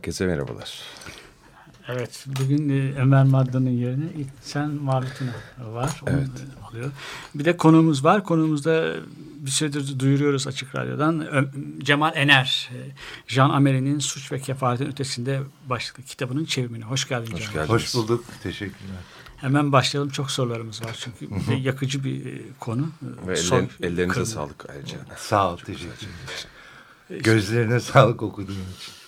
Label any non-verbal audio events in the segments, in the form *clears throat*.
Herkese merhabalar. Evet, bugün e, Ömer Madda'nın yerine ilk sen Marlutuna var. Onu Evet. alıyor. Bir de konuğumuz var. Konuğumuzda bir süredir duyuruyoruz Açık Radyo'dan. Cemal Ener, e, Jean Amelie'nin Suç ve Kefaletin Ötesinde başlıklı kitabının çevirimine. Hoş geldin Hoş Cemal. geldiniz. Hoş bulduk. Teşekkürler. Hemen başlayalım. Çok sorularımız var çünkü bir de yakıcı bir e, konu. E, Ve eller, ellerinize kırma. sağlık ayrıca. Sağ ol. Teşekkür ederim. Gözlerine sağlık okuduğun için.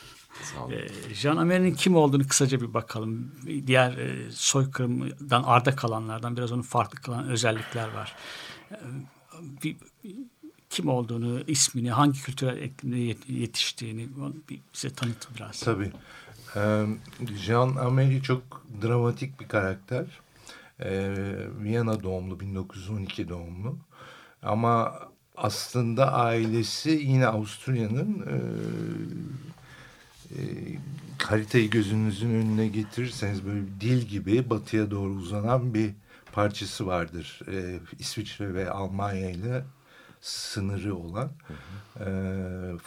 Sağ olun. E, Jean Amelie'nin kim olduğunu kısaca bir bakalım. Diğer e, soykırımdan arda kalanlardan biraz onu farklı kılan özellikler var. E, bir, kim olduğunu, ismini, hangi kültürel yetiştiğini bize tanıt biraz. Tabii. Ee, Jean Amélie çok dramatik bir karakter. Ee, Viyana doğumlu, 1912 doğumlu. Ama aslında ailesi yine Avusturya'nın e, haritayı gözünüzün önüne getirirseniz böyle dil gibi batıya doğru uzanan bir parçası vardır. E, İsviçre ve Almanya ile sınırı olan e,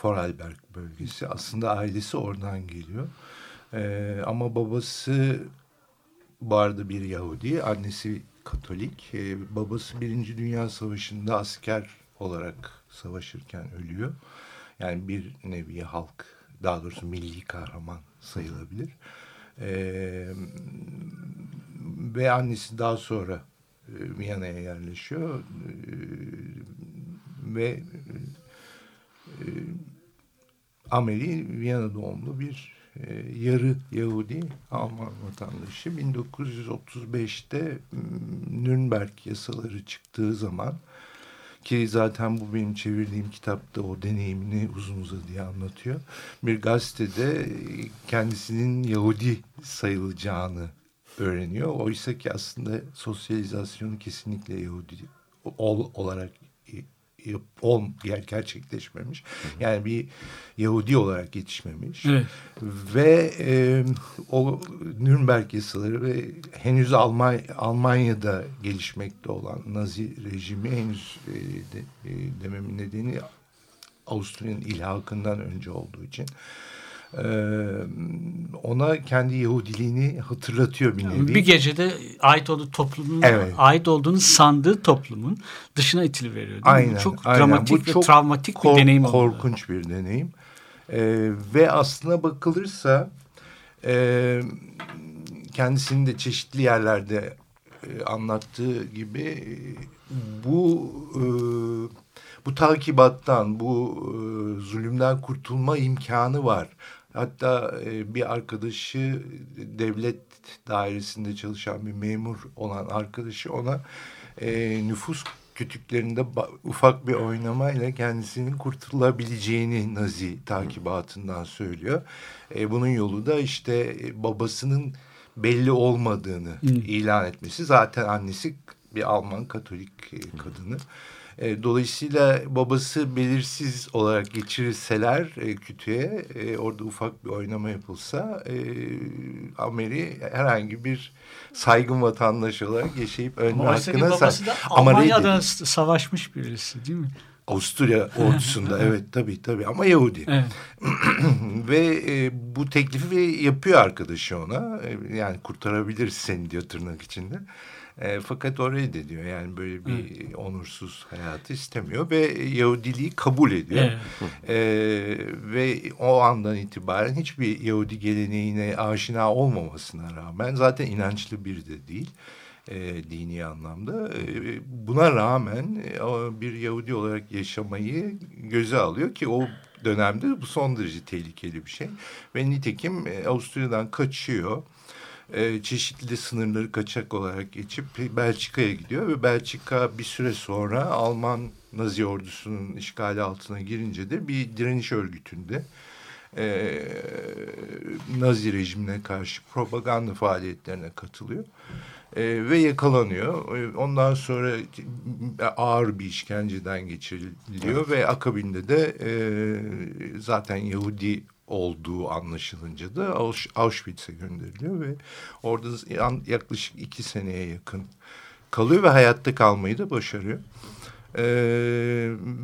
Vorarlberg bölgesi. Aslında ailesi oradan geliyor. E, ama babası arada bir Yahudi, annesi Katolik. E, babası Birinci Dünya Savaşı'nda asker olarak savaşırken ölüyor. Yani bir nevi halk, daha doğrusu milli kahraman sayılabilir. E, ve annesi daha sonra e, Viyana'ya yerleşiyor. E, ve e, Ameli Viyana doğumlu bir e, yarı Yahudi Alman vatandaşı. 1935'te m, Nürnberg yasaları çıktığı zaman ki zaten bu benim çevirdiğim kitapta o deneyimini uzun uzadıya anlatıyor. Bir gazetede e, kendisinin Yahudi sayılacağını öğreniyor. Oysa ki aslında sosyalizasyonu kesinlikle Yahudi ol, olarak ol, ger- gerçekleşmemiş. Yani bir Yahudi olarak yetişmemiş. Evet. Ve e, o Nürnberg yasaları ve henüz Almanya, Almanya'da gelişmekte olan Nazi rejimi henüz e, de, e, dememin nedeni Avusturya'nın ilhakından önce olduğu için ona kendi Yahudiliğini hatırlatıyor bir nevi. Bir gecede ait olduğu toplumun, Evet. ait olduğunu sandığı toplumun dışına itiliveriyor. değil mi? Aynen, Çok aynen. dramatik Bu ve çok travmatik bir deneyim oldu. Korkunç bir deneyim. Ee, ve aslına bakılırsa e, kendisinin de çeşitli yerlerde e, anlattığı gibi e, bu e, bu takibattan, bu e, zulümden kurtulma imkanı var. Hatta e, bir arkadaşı devlet dairesinde çalışan bir memur olan arkadaşı ona e, nüfus kütüklerinde ufak bir oynamayla kendisinin kurtulabileceğini Nazi takibatından söylüyor. E, bunun yolu da işte babasının belli olmadığını ilan etmesi. Zaten annesi bir Alman Katolik kadını. E, dolayısıyla babası belirsiz olarak geçirilseler e, kütüğe e, orada ufak bir oynama yapılsa e, Ameri herhangi bir saygın vatandaş olarak yaşayıp ölme Ama hakkına babası da Almanya'da s- savaşmış birisi değil mi? Avusturya *laughs* ordusunda evet tabii tabii ama Yahudi. Evet. *clears throat* Ve e, bu teklifi yapıyor arkadaşı ona. E, yani kurtarabilir seni diyor tırnak içinde. E, fakat o reddediyor. Yani böyle bir onursuz hayatı istemiyor ve Yahudiliği kabul ediyor. Evet. E, ve o andan itibaren hiçbir Yahudi geleneğine aşina olmamasına rağmen zaten inançlı biri de değil e, dini anlamda. E, buna rağmen e, bir Yahudi olarak yaşamayı göze alıyor ki o dönemde bu son derece tehlikeli bir şey. Ve nitekim e, Avusturya'dan kaçıyor. E, çeşitli sınırları kaçak olarak geçip Belçika'ya gidiyor ve Belçika bir süre sonra Alman Nazi ordusunun işgali altına girince de bir direniş örgütünde e, Nazi rejimine karşı propaganda faaliyetlerine katılıyor. E, ve yakalanıyor. E, ondan sonra ağır bir işkenceden geçiriliyor ve akabinde de e, zaten Yahudi olduğu anlaşılınca da Ausch- Auschwitz'e gönderiliyor ve orada yaklaşık iki seneye yakın kalıyor ve hayatta kalmayı da başarıyor. E,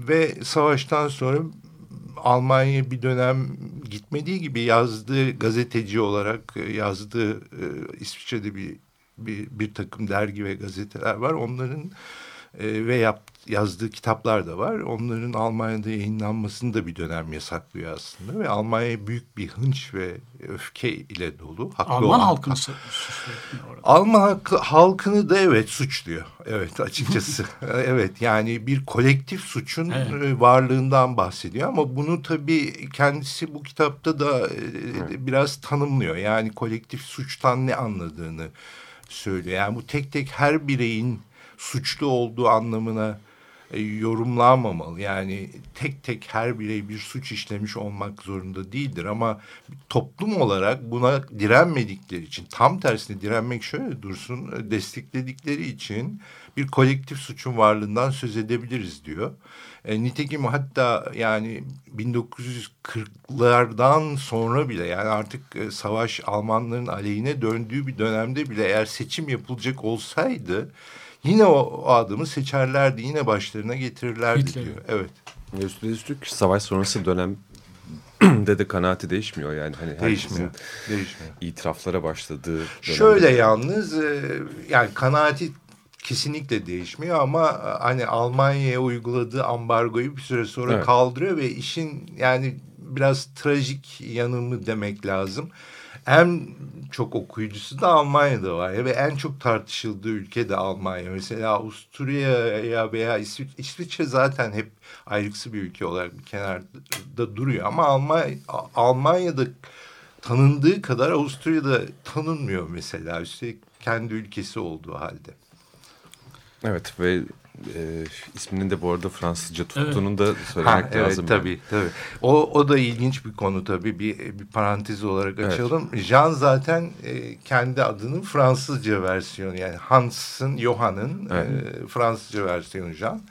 ve savaştan sonra Almanya bir dönem gitmediği gibi yazdığı gazeteci olarak e, yazdığı e, İsviçre'de bir, bir bir takım dergi ve gazeteler var. Onların e, ve yap, yazdığı kitaplar da var. Onların Almanya'da yayınlanmasını da bir dönem yasaklıyor aslında ve Almanya büyük bir hınç ve öfke ile dolu. Haklı Alman olan- halkını su- suçluyor. Alman halkı- halkını da evet suçluyor. Evet açıkçası. *laughs* evet yani bir kolektif suçun Evet. e, varlığından bahsediyor ama bunu tabii kendisi bu kitapta da e, biraz tanımlıyor. Yani kolektif suçtan ne anladığını söylüyor. Yani bu tek tek her bireyin suçlu olduğu anlamına yorumlanmamalı. Yani tek tek her birey bir suç işlemiş olmak zorunda değildir ama toplum olarak buna direnmedikleri için tam tersine direnmek şöyle dursun e, destekledikleri için bir kolektif suçun varlığından söz edebiliriz diyor. E, nitekim hatta yani 1940'lardan sonra bile yani artık e, savaş Almanların aleyhine döndüğü bir dönemde bile eğer seçim yapılacak olsaydı yine o, o adamı seçerlerdi yine başlarına getirirlerdi Hitler'i. diyor. Evet. Üstüne üstlük savaş sonrası dönemde *clears throat* de kanaati değişmiyor. Yani hani Değişmiyor. Değişmiyor. itiraflara başladığı dönemde. Şöyle yalnız e, yani kanaati kesinlikle değişmiyor ama e, hani Almanya'ya uyguladığı ambargoyu bir süre sonra Evet. kaldırıyor ve işin yani biraz trajik yanımı demek lazım. En çok okuyucusu da Almanya'da var ve en çok tartışıldığı ülke de Almanya. Mesela Avusturya veya İsviçre zaten hep ayrıksı bir ülke olarak bir kenarda duruyor ama Almanya, Almanya'da tanındığı kadar Avusturya'da tanınmıyor mesela. Üstelik kendi ülkesi olduğu halde. Evet ve e, isminin de bu arada Fransızca tuttuğunu da söylemek Ha, evet lazım. tabii tabii. O, o da ilginç bir konu tabii. Bir, bir parantez olarak Evet. açalım. Jean zaten e, kendi adının Fransızca versiyonu. Yani Hans'ın, Johann'ın Evet. e, Fransızca versiyonu Jean.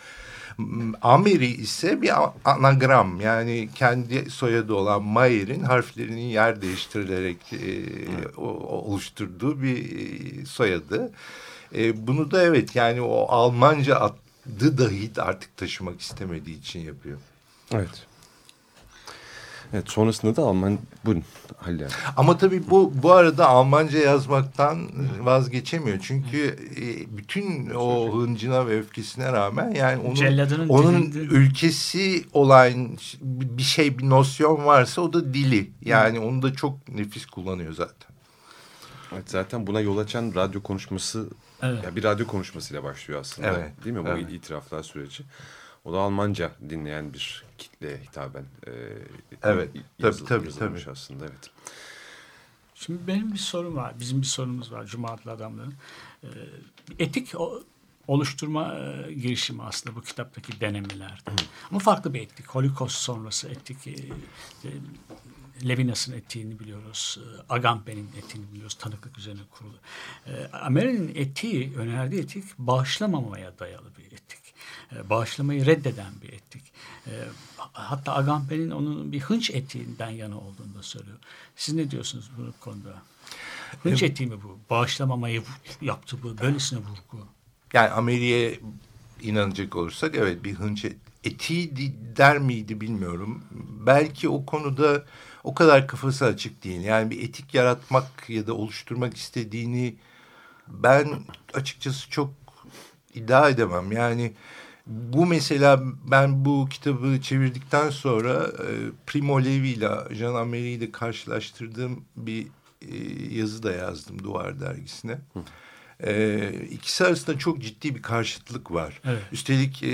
Ameri ise bir anagram yani kendi soyadı olan Mayer'in harflerinin yer değiştirilerek e, o- o- oluşturduğu bir e, soyadı. E, bunu da evet yani o Almanca adı dahi artık taşımak istemediği için yapıyor. Evet. Evet sonrasında da Alman Halil abi. Ama tabii bu bu arada Almanca yazmaktan vazgeçemiyor. Çünkü e, bütün o hıncına ve öfkesine rağmen yani onun Celladının onun dilinde- ülkesi olan bir şey bir nosyon varsa o da dili. Yani onu da çok nefis kullanıyor zaten. Evet, zaten buna yol açan radyo konuşması Evet. ya bir radyo konuşmasıyla başlıyor aslında. Evet, Değil mi bu evet. itiraflar süreci? O da Almanca dinleyen bir kitleye hitaben e, Evet, yazı- tabii, tabii, yazılmış tabii. aslında evet. Şimdi benim bir sorum var. Bizim bir sorumuz var Cuma adlı adamların. Ee, etik o- oluşturma e, girişimi aslında bu kitaptaki denemelerde. Ama farklı bir etik. Holocaust sonrası etik. E, e, Levinas'ın etiğini biliyoruz. e, Agamben'in etiğini biliyoruz. Tanıklık üzerine kurulu. E, Amerika'nın etiği, önerdiği etik bağışlamamaya dayalı bir etik. E, bağışlamayı reddeden bir etik. Hatta Agamben'in onun bir hınç etiğinden yana olduğunu da söylüyor. Siz ne diyorsunuz bu konuda? Hınç etiği mi bu? Bağışlamamayı yaptı bu. Böylesine vurgu. Yani Amerika'ya inanacak olursak evet bir hınç et- etiği der miydi bilmiyorum. Belki o konuda o kadar kafası açık değil. Yani bir etik yaratmak ya da oluşturmak istediğini ben açıkçası çok iddia edemem. Yani bu mesela ben bu kitabı çevirdikten sonra e, Primo Levi ile Jean Améry'i de karşılaştırdığım bir e, yazı da yazdım Duvar dergisine. E, ikisi arasında çok ciddi bir karşıtlık var. Evet. Üstelik e,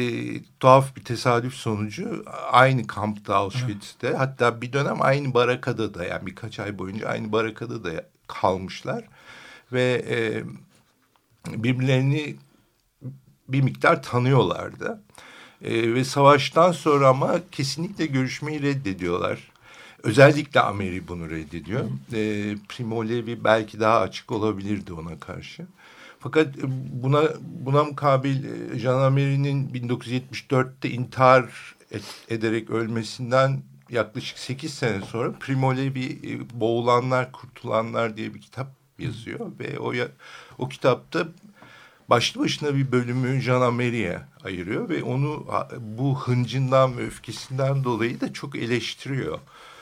tuhaf bir tesadüf sonucu aynı kampta Auschwitz'te hatta bir dönem aynı barakada da yani birkaç ay boyunca aynı barakada da kalmışlar. Ve e, birbirlerini bir miktar tanıyorlardı. E, ve savaştan sonra ama kesinlikle görüşmeyi reddediyorlar. Özellikle Ameri bunu reddediyor. E, Primo Levi belki daha açık olabilirdi ona karşı. Fakat e, buna buna mukabil e, Jean Ameri'nin 1974'te intihar et, ederek ölmesinden yaklaşık 8 sene sonra Primo Levi e, Boğulanlar Kurtulanlar diye bir kitap yazıyor ve o o kitapta başlı başına bir bölümü Jean Amery'e ayırıyor ve onu bu hıncından ve öfkesinden dolayı da çok eleştiriyor.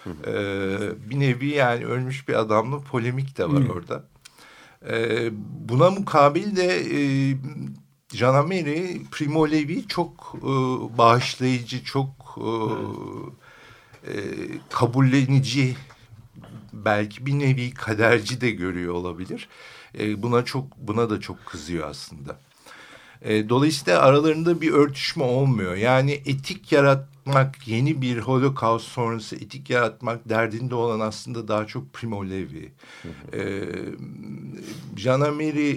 Ee, bir nevi yani ölmüş bir adamla polemik de var orada. Ee, buna mukabil de e, Jean Amery, Primo Levi çok e, bağışlayıcı, çok e, e, kabullenici, belki bir nevi kaderci de görüyor olabilir. E, buna çok buna da çok kızıyor aslında. E, dolayısıyla aralarında bir örtüşme olmuyor. Yani etik yaratmak, yeni bir holokaust sonrası etik yaratmak derdinde olan aslında daha çok Primo Levi. E, Jean Amery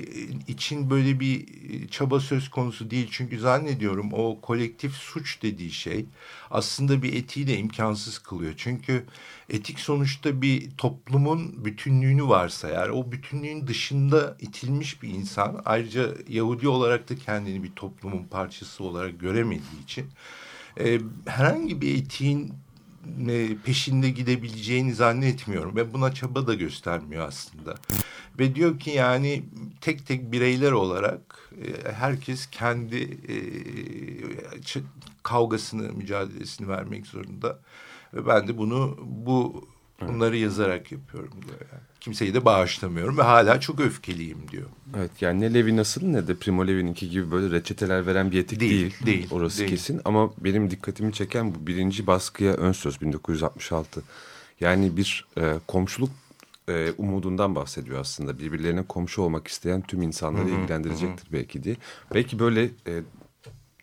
için böyle bir çaba söz konusu değil. Çünkü zannediyorum o kolektif suç dediği şey aslında bir etiği imkansız kılıyor. Çünkü etik sonuçta bir toplumun bütünlüğünü varsayar. O bütünlüğün dışında itilmiş bir insan ayrıca Yahudi olarak da kendini bir toplumun parçası olarak göremediği için e, herhangi bir etiğin e, peşinde gidebileceğini zannetmiyorum ve buna çaba da göstermiyor aslında. Ve diyor ki yani tek tek bireyler olarak e, herkes kendi e, kavgasını, mücadelesini vermek zorunda. Ve ben de bunu bu bunları yazarak yapıyorum diyor yani. Kimseyi de bağışlamıyorum ve hala çok öfkeliyim diyor. Evet yani ne Levi nasıl ne de Primo Levi'ninki gibi böyle reçeteler veren bir etik değil. Değil, değil, Orası değil. kesin ama benim dikkatimi çeken bu birinci baskıya ön söz 1966. Yani bir e, komşuluk e, umudundan bahsediyor aslında. Birbirlerine komşu olmak isteyen tüm insanları ilgilendirecektir belki diye. Belki böyle e,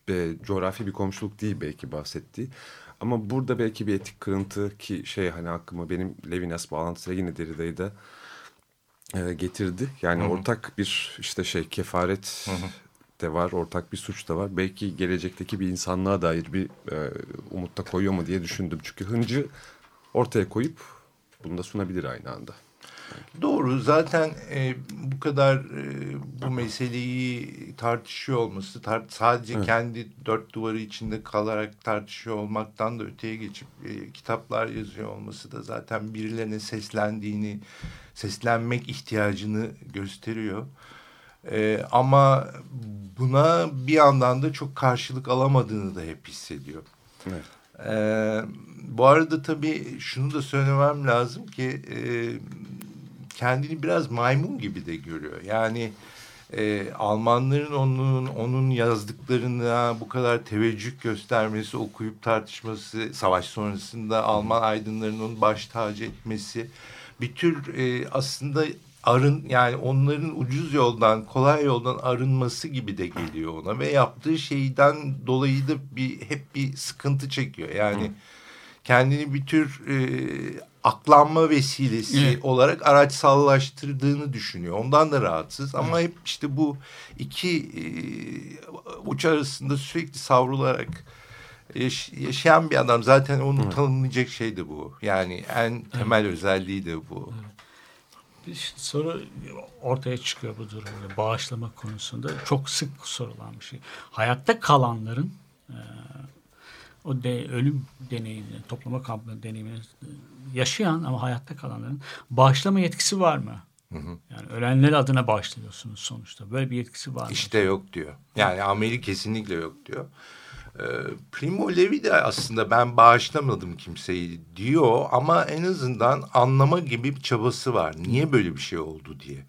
e, coğrafi bir komşuluk değil belki bahsettiği. Ama burada belki bir etik kırıntı ki şey hani aklıma benim Levinas bağlantısıyla yine Derrida'yı da e, getirdi. Yani Hı hı. ortak bir işte şey kefaret Hı hı. de var, ortak bir suç da var. Belki gelecekteki bir insanlığa dair bir e, umutta koyuyor mu diye düşündüm. Çünkü hıncı ortaya koyup bunu da sunabilir aynı anda. Doğru zaten e, bu kadar e, bu meseleyi tartışıyor olması tar sadece Evet. kendi dört duvarı içinde kalarak tartışıyor olmaktan da öteye geçip e, kitaplar yazıyor olması da zaten birilerine seslendiğini seslenmek ihtiyacını gösteriyor. E, ama buna bir yandan da çok karşılık alamadığını da hep hissediyor. Evet. Ee, bu arada tabii şunu da söylemem lazım ki e, kendini biraz maymun gibi de görüyor. Yani e, Almanların onun onun yazdıklarına bu kadar teveccüh göstermesi, okuyup tartışması, savaş sonrasında Alman aydınlarının onu baş tacı etmesi bir tür e, aslında arın yani onların ucuz yoldan kolay yoldan arınması gibi de geliyor ona ve yaptığı şeyden dolayı da bir hep bir sıkıntı çekiyor. Yani kendini bir tür e, aklanma vesilesi Evet. olarak araçsallaştırdığını düşünüyor. Ondan da rahatsız ama hep işte bu iki e, uç arasında sürekli savrularak yaş- yaşayan bir adam. Zaten onu tanımlayacak şey de bu. Yani en temel özelliği de bu. Bir soru ortaya çıkıyor bu durumda. Bağışlama konusunda çok sık sorulan bir şey. Hayatta kalanların e, o de, ölüm deneyimini, toplama kampı deneyimini e, yaşayan ama hayatta kalanların bağışlama yetkisi var mı? Yani ölenler adına bağışlıyorsunuz sonuçta. Böyle bir yetkisi var mı? İşte yok diyor. Yani Ameli kesinlikle yok diyor. Ee, Primo Levi de aslında ben bağışlamadım kimseyi diyor ama en azından anlama gibi bir çabası var. Niye böyle bir şey oldu diye.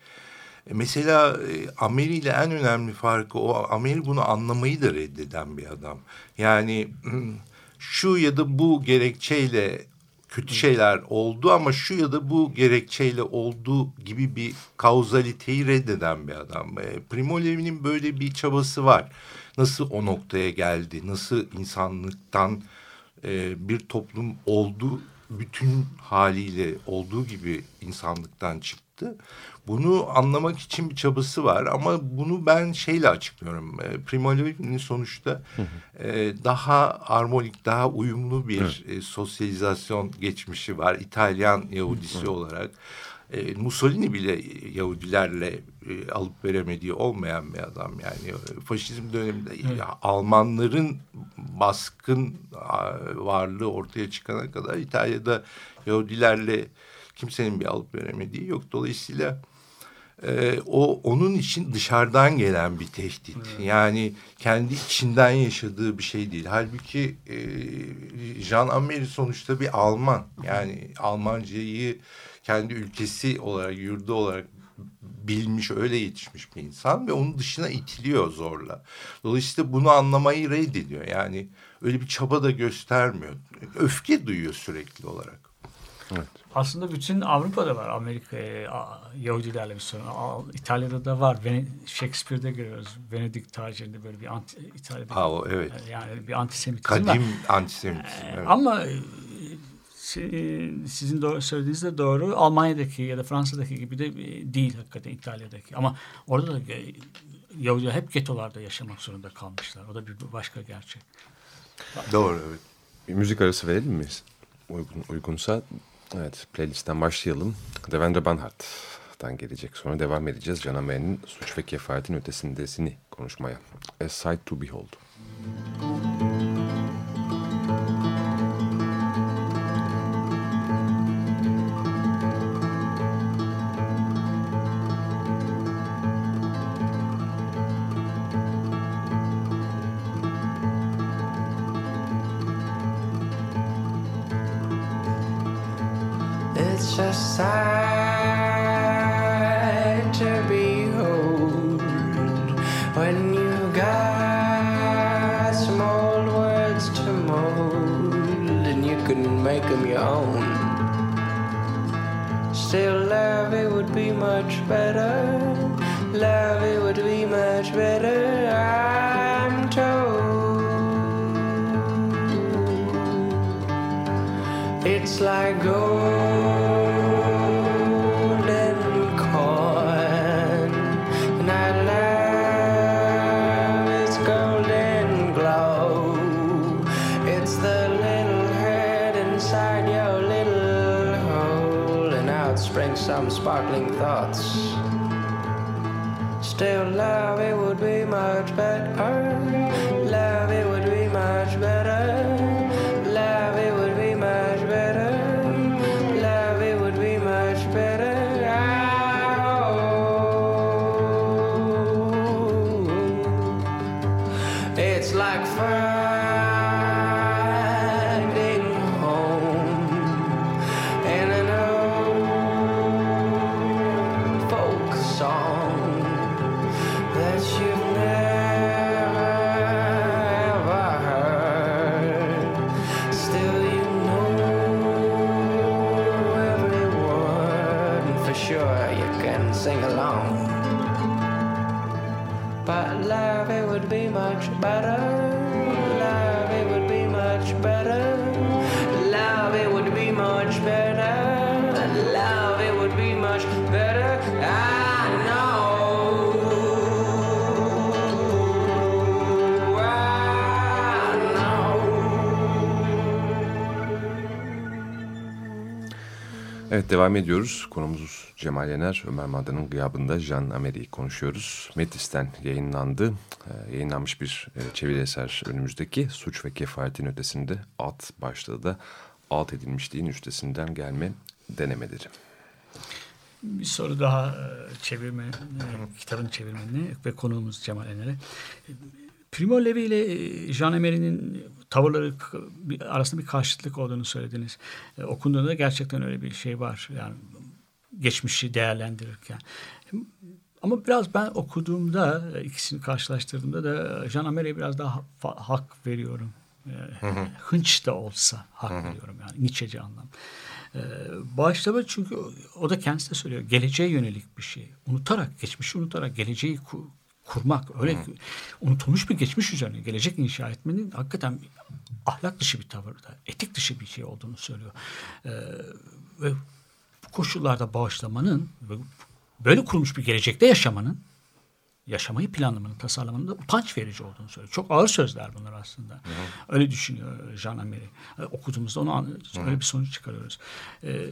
E, Mesela e, Ameli ile en önemli farkı o Ameli bunu anlamayı da reddeden bir adam. Yani *clears throat* şu ya da bu gerekçeyle kötü şeyler oldu ama şu ya da bu gerekçeyle oldu gibi bir kauzaliteyi reddeden bir adam. E, Primo Levi'nin böyle bir çabası var. Nasıl o noktaya geldi? Nasıl insanlıktan bir toplum oldu bütün haliyle olduğu gibi insanlıktan çıktı. Bunu anlamak için bir çabası var ama bunu ben şeyle açıklıyorum. E, Primo Levi'nin sonuçta e, daha armonik, daha uyumlu bir e, sosyalizasyon geçmişi var. İtalyan Yahudisi olarak. E, Mussolini bile Yahudilerle e, alıp veremediği olmayan bir adam yani faşizm döneminde ya, Almanların baskın varlığı ortaya çıkana kadar İtalya'da Yahudilerle kimsenin bir alıp veremediği yok dolayısıyla e, o onun için dışarıdan gelen bir tehdit yani kendi içinden yaşadığı bir şey değil halbuki e, Jean Amery sonuçta bir Alman yani Almancayı kendi ülkesi olarak yurdu olarak bilmiş öyle yetişmiş bir insan ve onun dışına itiliyor zorla. Dolayısıyla bunu anlamayı reddediyor. Yani öyle bir çaba da göstermiyor. Öfke duyuyor sürekli olarak. Aslında bütün Avrupa'da var. Amerika'ya Yahudilerle bir sorun. İtalya'da da var. Vene- Shakespeare'de görüyoruz. Venedik tacirinde böyle bir anti, İtalya'da Ha, o, evet. yani bir antisemitizm var. Kadim antisemitizm. Ee, Evet. Ama e, si- sizin doğru, söylediğiniz de doğru. Almanya'daki ya da Fransa'daki gibi de e, değil hakikaten İtalya'daki. Ama orada da e, Yahudiler hep getolarda yaşamak zorunda kalmışlar. O da bir başka gerçek. Doğru evet. Bir müzik arası verelim mi? Uygun, uygunsa. Evet playlistten başlayalım. Devendra Banhart'tan gelecek. Sonra devam edeceğiz. Can suç ve kefaretin ötesindesini konuşmaya. A Sight to Behold. It's much better. Evet devam ediyoruz. Konumuz Cemal Yener. Ömer Madra'nın gıyabında Jean Amery'i konuşuyoruz. Metis'ten yayınlandı. Ee, yayınlanmış bir e, çeviri eser önümüzdeki. Suç ve kefaretin ötesinde alt başlığı da alt edilmişliğin üstesinden gelme denemeleri. Bir soru daha e, çevirme, e, kitabın çevirmenine ve konuğumuz Cemal Ener'e. E, Primo Levi ile e, Jean Emery'nin tavırları arasında bir karşıtlık olduğunu söylediniz. E, okunduğunda gerçekten öyle bir şey var. Yani geçmişi değerlendirirken. Ama biraz ben okuduğumda, e, ikisini karşılaştırdığımda da Jean Emery'e biraz daha fa- hak veriyorum. E, Hınç da olsa hak veriyorum yani Nietzsche'ci anlam. Ee, Bağışlama çünkü o- o da kendisi de söylüyor. Geleceğe yönelik bir şey. Unutarak, geçmişi unutarak geleceği ku- kurmak, öyle unutulmuş bir geçmiş üzerine gelecek inşa etmenin hakikaten ahlak dışı bir tavırda, etik dışı bir şey olduğunu söylüyor. Ee, ve bu koşullarda bağışlamanın böyle kurulmuş bir gelecekte yaşamanın yaşamayı planlamanın, tasarlamanın da utanç verici olduğunu söylüyor. Çok ağır sözler bunlar aslında. Öyle düşünüyor Jean Amery. E, okuduğumuzda onu an- öyle bir sonuç çıkarıyoruz. E,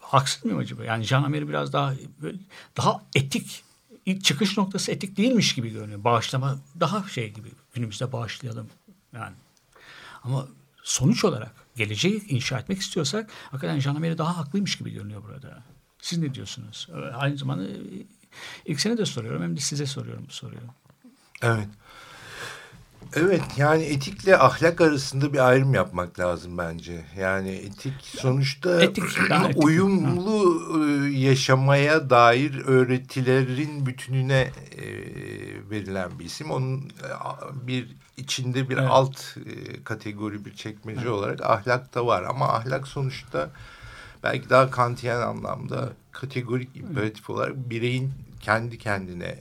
haksız mıyım acaba? Yani Jean Amery biraz daha böyle, daha etik ilk çıkış noktası etik değilmiş gibi görünüyor. Bağışlama daha şey gibi. Günümüzde bağışlayalım. Yani ama sonuç olarak geleceği inşa etmek istiyorsak hakikaten Jean daha haklıymış gibi görünüyor burada. Siz ne diyorsunuz? Aynı zamanda ilk sene de soruyorum hem de size soruyorum bu soruyu. Evet. Evet yani etikle ahlak arasında bir ayrım yapmak lazım bence. Yani etik sonuçta Etik, *clears throat* uyumlu e, yaşamaya dair öğretilerin bütününe verilen bir isim. Onun bir içinde bir Evet. alt kategori bir çekmece olarak ahlak da var. Ama ahlak sonuçta belki daha kantiyen anlamda kategorik imperatif olarak bireyin kendi kendine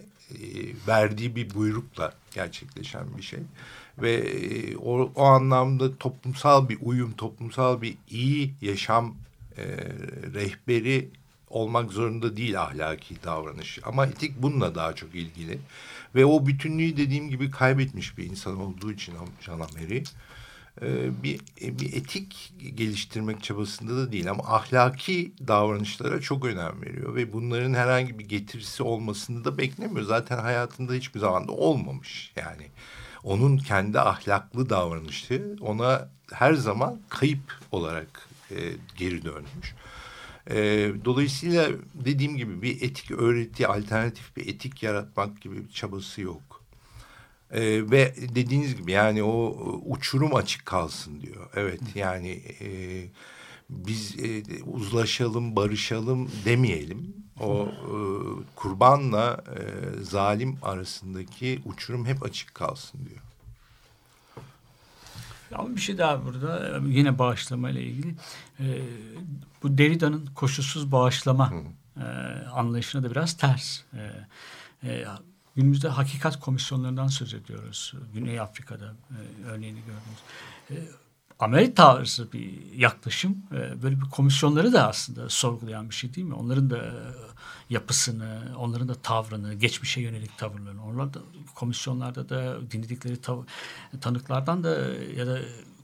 verdiği bir buyrukla gerçekleşen bir şey. Ve e, o, o anlamda toplumsal bir uyum, toplumsal bir iyi yaşam e, rehberi olmak zorunda değil ahlaki davranış. Ama etik bununla daha çok ilgili. Ve o bütünlüğü dediğim gibi kaybetmiş bir insan olduğu için Jean Amery e, bir, e, bir etik geliştirmek çabasında da değil ama ahlaki davranışlara çok önem veriyor ve bunların herhangi bir getirisi olmasını da beklemiyor. Zaten hayatında hiçbir zaman da olmamış yani. Onun kendi ahlaklı davranışı ona her zaman kayıp olarak e, geri dönmüş. E, dolayısıyla dediğim gibi bir etik öğreti, alternatif bir etik yaratmak gibi bir çabası yok. Ee, ve dediğiniz gibi yani o uçurum açık kalsın diyor. Evet yani e, biz e, uzlaşalım, barışalım demeyelim. O e, kurbanla e, zalim arasındaki uçurum hep açık kalsın diyor. Ama bir şey daha burada e, yine bağışlama ile ilgili. E, bu Derrida'nın koşulsuz bağışlama e, anlayışına da biraz ters. E, e, günümüzde hakikat komisyonlarından söz ediyoruz. Güney Afrika'da e, örneğini gördüğümüz. E, Amerika tarzı bir yaklaşım e, böyle bir komisyonları da aslında sorgulayan bir şey değil mi? Onların da e, yapısını, onların da tavrını, geçmişe yönelik tavırlarını, onlar da komisyonlarda da dinledikleri tav- tanıklardan da ya da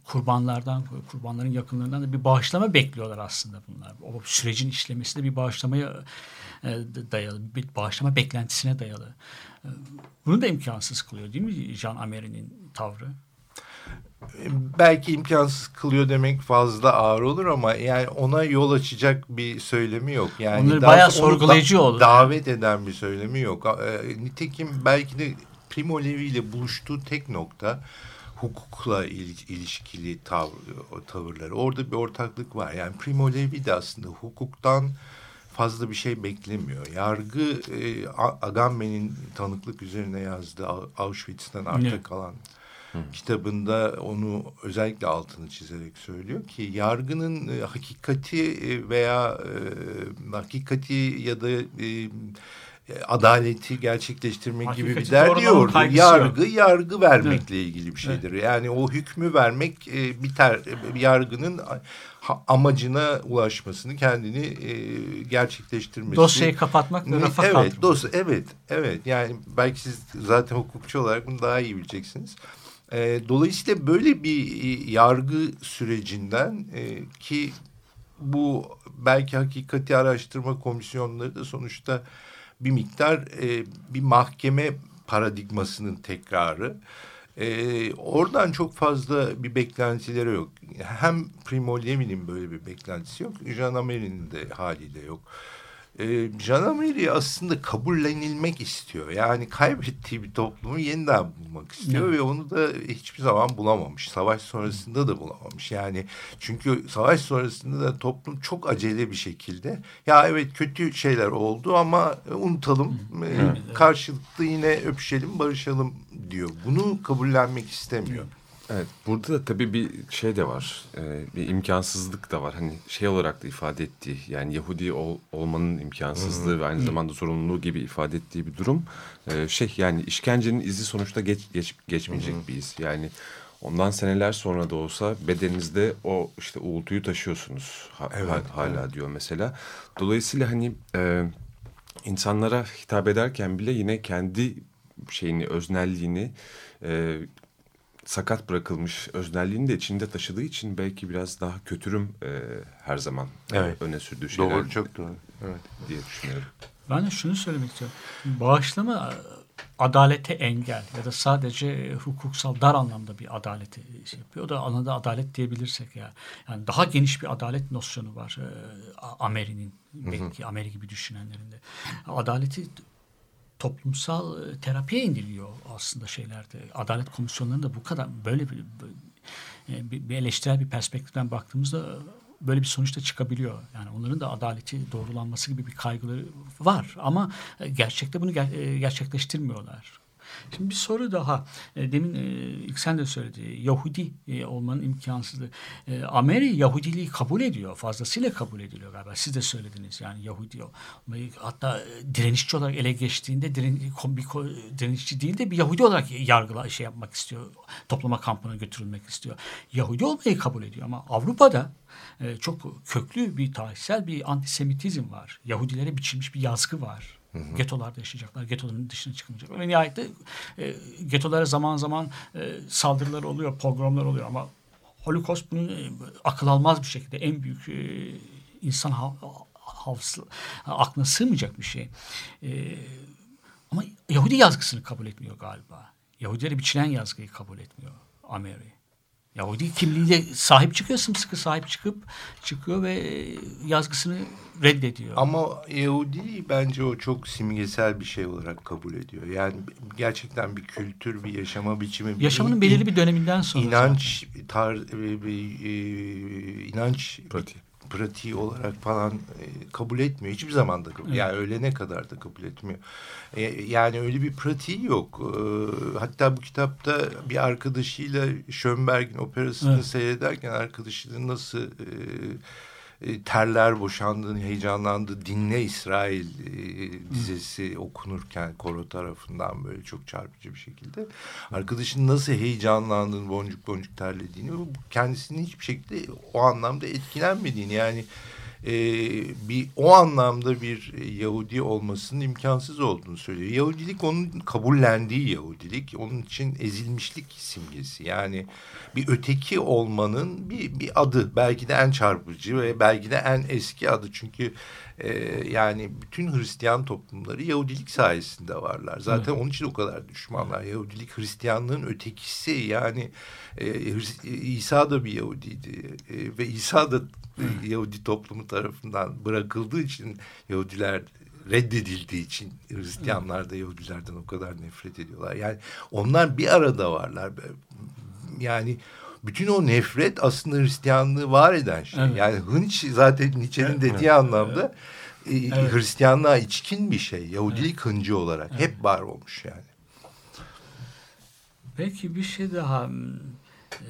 kurbanlardan, kurbanların yakınlarından da bir bağışlama bekliyorlar aslında bunlar. O sürecin işlemesi de bir bağışlamaya e, dayalı, bir bağışlama beklentisine dayalı. E, Bunu da imkansız kılıyor değil mi Jean Amery'nin tavrı? belki imkansız kılıyor demek fazla ağır olur ama yani ona yol açacak bir söylemi yok. Yani Onları bayağı sorgulayıcı olur. Davet eden bir söylemi yok. E, nitekim belki de Primo Levi ile buluştuğu tek nokta hukukla il- ilişkili tav tavırları. Orada bir ortaklık var. Yani Primo Levi de aslında hukuktan fazla bir şey beklemiyor. Yargı e, Agamben'in tanıklık üzerine yazdığı Au- Auschwitz'ten arta Evet. kalan kitabında onu özellikle altını çizerek söylüyor ki yargının e, hakikati e, veya e, hakikati ya da e, adaleti gerçekleştirmek gibi bir Hakikati derdi kaygısı Yargı yok. yargı vermekle ilgili bir şeydir. Yani o hükmü vermek e, biter. E, Yargının ha- amacına ulaşmasını, kendini e, gerçekleştirmesi. Dosyayı kapatmak ve rafa Evet, kaldırmak. dosya, evet, evet. Yani belki siz zaten hukukçu olarak bunu daha iyi bileceksiniz. E, dolayısıyla böyle bir e, yargı sürecinden e, ki bu belki hakikati araştırma komisyonları da sonuçta bir miktar e, bir mahkeme paradigmasının tekrarı. E, oradan çok fazla bir beklentileri yok. Hem Primo Levi'nin böyle bir beklentisi yok. Jean Amery'nin de haliyle yok. E, Jean Amery aslında kabullenilmek istiyor. Yani kaybettiği bir toplumu yeniden bulmak istiyor Evet. ve onu da hiçbir zaman bulamamış. Savaş sonrasında da bulamamış. Yani çünkü savaş sonrasında da toplum çok acele bir şekilde ya evet kötü şeyler oldu ama unutalım. E, Karşılıklı yine öpüşelim, barışalım diyor. Bunu kabullenmek istemiyor. Evet, burada da tabii bir şey de var, e, bir imkansızlık da var. Hani şey olarak da ifade ettiği, yani Yahudi ol, olmanın imkansızlığı ve aynı zamanda zorunluluğu gibi ifade ettiği bir durum. E, şey yani işkencenin izi sonuçta geç, geç geçmeyecek bir iz. Yani ondan seneler sonra da olsa bedeninizde o işte uğultuyu taşıyorsunuz ha- ha- hala diyor mesela. Dolayısıyla hani e, insanlara hitap ederken bile yine kendi şeyini, öznelliğini, e, sakat bırakılmış öznelliğini de içinde taşıdığı için belki biraz daha kötürüm e, her zaman Evet. öne sürdüğü şeyler Doğru, çok doğru. Evet. diye düşünüyorum. Ben de şunu söylemek istiyorum. Bağışlama e, adalete engel ya da sadece hukuksal dar anlamda bir adaleti şey yapıyor. O da alanda adalet diyebilirsek ya. Yani daha geniş bir adalet nosyonu var e, Ameri'nin belki Ameri gibi düşünenlerin de. Adaleti toplumsal e, terapiye indiriliyor aslında şeylerde. Adalet komisyonlarında bu kadar böyle bir, e, bir, bir eleştirel bir perspektiften baktığımızda e, böyle bir sonuçta çıkabiliyor. Yani onların da adaleti doğrulanması gibi bir kaygıları var ama gerçekte bunu ger- gerçekleştirmiyorlar. Şimdi bir soru daha. E, Demin e, ilk sen de söyledi. Yahudi e, olmanın imkansızlığı. E, Ameri Yahudiliği kabul ediyor. Fazlasıyla kabul ediliyor galiba. Siz de söylediniz yani Yahudi olmayı. Hatta direnişçi olarak ele geçtiğinde diren, bir direnişçi değil de bir Yahudi olarak yargıla şey yapmak istiyor. Toplama kampına götürülmek istiyor. Yahudi olmayı kabul ediyor ama Avrupa'da e, çok köklü bir tarihsel bir antisemitizm var. Yahudilere biçilmiş bir yazgı var. Getolarda yaşayacaklar, getoların dışına çıkmayacaklar. Ve nihayet e, getolara zaman zaman e, saldırılar oluyor, pogromlar oluyor ama Holocaust bunu e, akıl almaz bir şekilde en büyük e, insan hav, havsı, aklına sığmayacak bir şey. E, ama Yahudi yazgısını kabul etmiyor galiba. Yahudilere biçilen yazgıyı kabul etmiyor Ameri. Yahudi kimliğine sahip çıkıyor, sımsıkı sahip çıkıp çıkıyor ve e, yazgısını reddediyor. Ama Yahudi bence o çok simgesel bir şey olarak kabul ediyor. Yani gerçekten bir kültür, bir yaşama biçimi. bir Yaşamının in- belirli bir döneminden sonra. inanç tar e, bir, e, inanç Pratiği. Pratiği olarak falan e, kabul etmiyor. Hiçbir zaman da kabul. Yani ölene kadar da kabul etmiyor. E, yani öyle bir pratiği yok. E, hatta bu kitapta bir arkadaşıyla Schönberg'in operasını Evet. seyrederken arkadaşının nasıl e, e, terler boşandığını, heyecanlandı. Dinle İsrail e, dizesi okunurken koro tarafından böyle çok çarpıcı bir şekilde. Arkadaşın nasıl heyecanlandığını, boncuk boncuk terlediğini, kendisinin hiçbir şekilde o anlamda etkilenmediğini yani e, bir o anlamda bir Yahudi olmasının imkansız olduğunu söylüyor. Yahudilik onun kabullendiği Yahudilik, onun için ezilmişlik simgesi. Yani bir öteki olmanın bir, bir adı, belki de en çarpıcı ve belki de en eski adı. Çünkü e, yani bütün Hristiyan toplumları Yahudilik sayesinde varlar. Zaten onun için o kadar düşmanlar. Yahudilik Hristiyanlığın ötekisi yani e, İsa da bir Yahudiydi E, ve İsa da e, Yahudi toplumu tarafından bırakıldığı için Yahudiler reddedildiği için Hristiyanlar da Yahudilerden o kadar nefret ediyorlar. Yani onlar bir arada varlar. Yani bütün o nefret aslında Hristiyanlığı var eden şey. Evet. Yani hınç zaten Nietzsche'nin dediği anlamda e, Hristiyanlığa içkin bir şey. Yahudilik hıncı olarak hep var olmuş yani. Belki bir şey daha. e,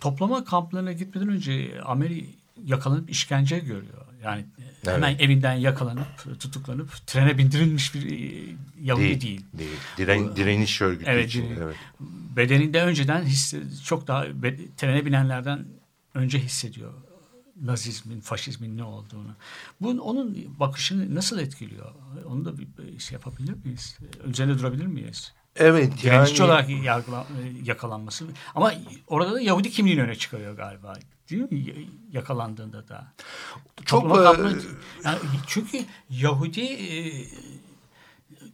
toplama kamplarına gitmeden önce Ameri yakalanıp işkence görüyor. Yani e, hemen evinden yakalanıp tutuklanıp trene bindirilmiş bir e, Yahudi değil. Değil. değil. Diren, direniş örgütü Evet, için. Evet. Bedeninde önceden hisse, çok daha trene binenlerden önce hissediyor Nazizmin, faşizmin ne olduğunu. Bu onun bakışını nasıl etkiliyor? Onu da bir şey yapabilir miyiz? Üzerinde durabilir miyiz? Evet Direnişçi yani olarak yargıla, yakalanması. Ama orada da Yahudi kimliğini öne çıkarıyor galiba. Yakalandığında da. Çok, Toplama e, yani çünkü Yahudi e,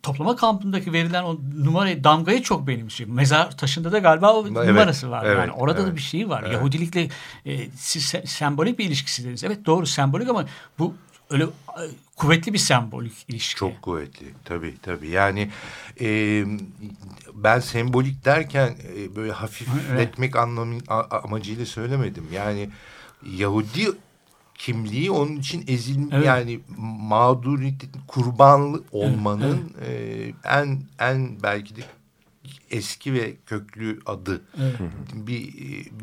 toplama kampındaki verilen o numarayı damgayı çok benimsiyor. Mezar taşında da galiba o Evet, numarası var. evet, yani orada da evet, bir şey var. evet. Yahudilikle e, siz se- sembolik bir ilişkisi dediniz. Evet doğru sembolik ama bu öyle kuvvetli bir sembolik ilişki. Çok kuvvetli. Tabii tabii. Yani e, ben sembolik derken e, böyle hafifletmek anlamı amacıyla söylemedim. Yani Yahudi kimliği onun için ezil Evet. yani mağduriyet kurbanlı olmanın e, en en belki de eski ve köklü adı. Bir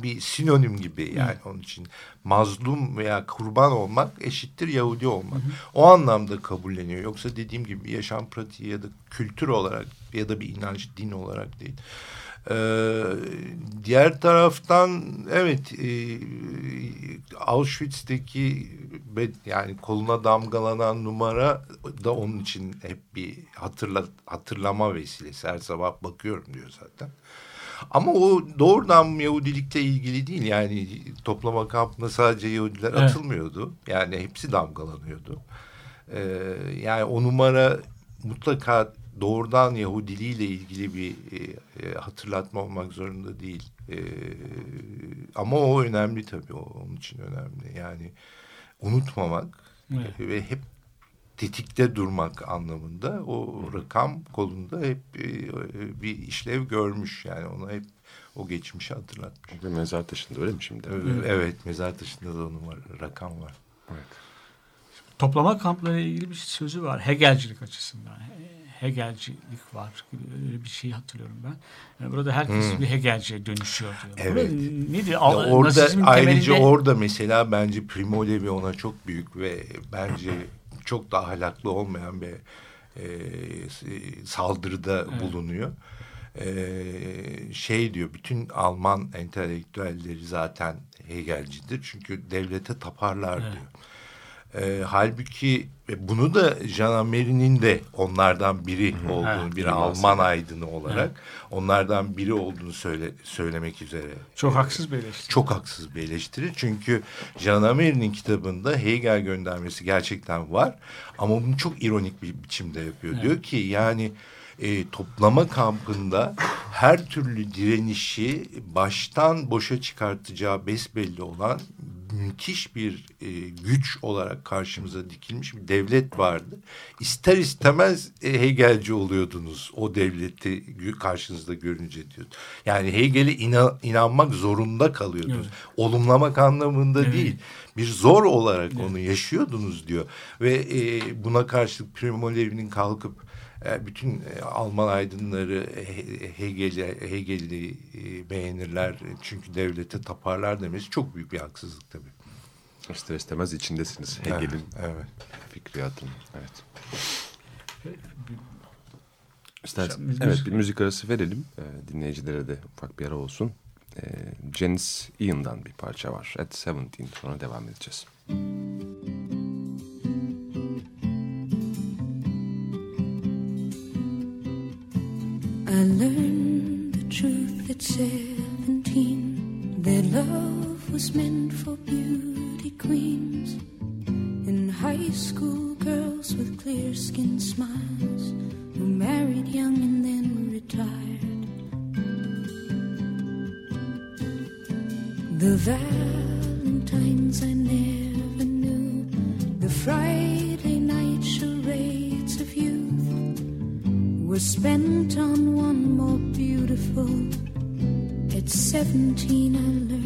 bir sinonim gibi yani onun için mazlum veya kurban olmak eşittir Yahudi olmak. O anlamda kabulleniyor. Yoksa dediğim gibi yaşam pratiği ya da kültür olarak ya da bir inanç din olarak değil. Ee, diğer taraftan evet e, Auschwitz'teki yani koluna damgalanan numara da onun için hep bir hatırla, hatırlama vesilesi. Her sabah bakıyorum diyor zaten. Ama o doğrudan Yahudilikle ilgili değil. Yani toplama kampına sadece Yahudiler Evet. atılmıyordu. Yani hepsi damgalanıyordu. Ee, yani o numara mutlaka doğrudan Yahudiliğiyle ilgili bir e, e, hatırlatma olmak zorunda değil. E, ama o önemli tabii. O, onun için önemli. Yani unutmamak Evet. ve hep tetikte durmak anlamında o rakam kolunda hep e, bir işlev görmüş. Yani ona hep o geçmişi hatırlatmış. Ve mezar taşında öyle mi şimdi? Evet, evet mezar taşında da o numara, rakam var. Evet. Toplama kampları ile ilgili bir sözü var. Hegelcilik açısından. He- Hegelcilik var. Öyle bir şey hatırlıyorum ben. Yani Burada herkes bir Hegelciye dönüşüyor diyor. Hmm. Evet. Burada nedir? Ya orada ayrıca temelinde- orada mesela bence Primo Levi ona çok büyük ve bence çok da ahlaklı olmayan bir e, s- saldırıda bulunuyor. E, şey diyor bütün Alman entelektüelleri zaten Hegelcidir çünkü devlete taparlar Evet. diyor. E, halbuki ve bunu da Jean Amery'nin de onlardan biri olduğunu, Evet, bir Alman aydını olarak onlardan biri olduğunu söyle, söylemek üzere. Çok e, haksız bir eleştiri. Çok haksız bir eleştiri. Çünkü Jean Amery'nin kitabında Hegel göndermesi gerçekten var. Ama bunu çok ironik bir biçimde yapıyor. Diyor ki yani e, toplama kampında her türlü direnişi baştan boşa çıkartacağı besbelli olan müthiş bir e, güç olarak karşımıza dikilmiş bir devlet vardı. İster istemez e, Hegelci oluyordunuz o devleti karşınızda görünce diyor. Yani Hegel'e ina- inanmak zorunda kalıyordunuz. Olumlamak anlamında değil. Bir zor olarak onu yaşıyordunuz diyor. Ve e, buna karşılık Primo Levi'nin kalkıp bütün e, Alman aydınları He- Hegel'i Hegel'i e, beğenirler çünkü devlete taparlar demesi çok büyük bir haksızlık tabii. İster istemez içindesiniz Hegel'in Evet. fikriyatının. Evet. İstersen, evet müzik- bir müzik arası verelim. Dinleyicilere de ufak bir ara olsun. Janis Ian'dan bir parça var. At 17 sonra devam edeceğiz. I learned the truth at seventeen. That love was meant for beauty queens. And high school girls with clear skin smiles who married young and then retired. The Valentines I never knew, the Friday were spent on one more beautiful. At 17, I learned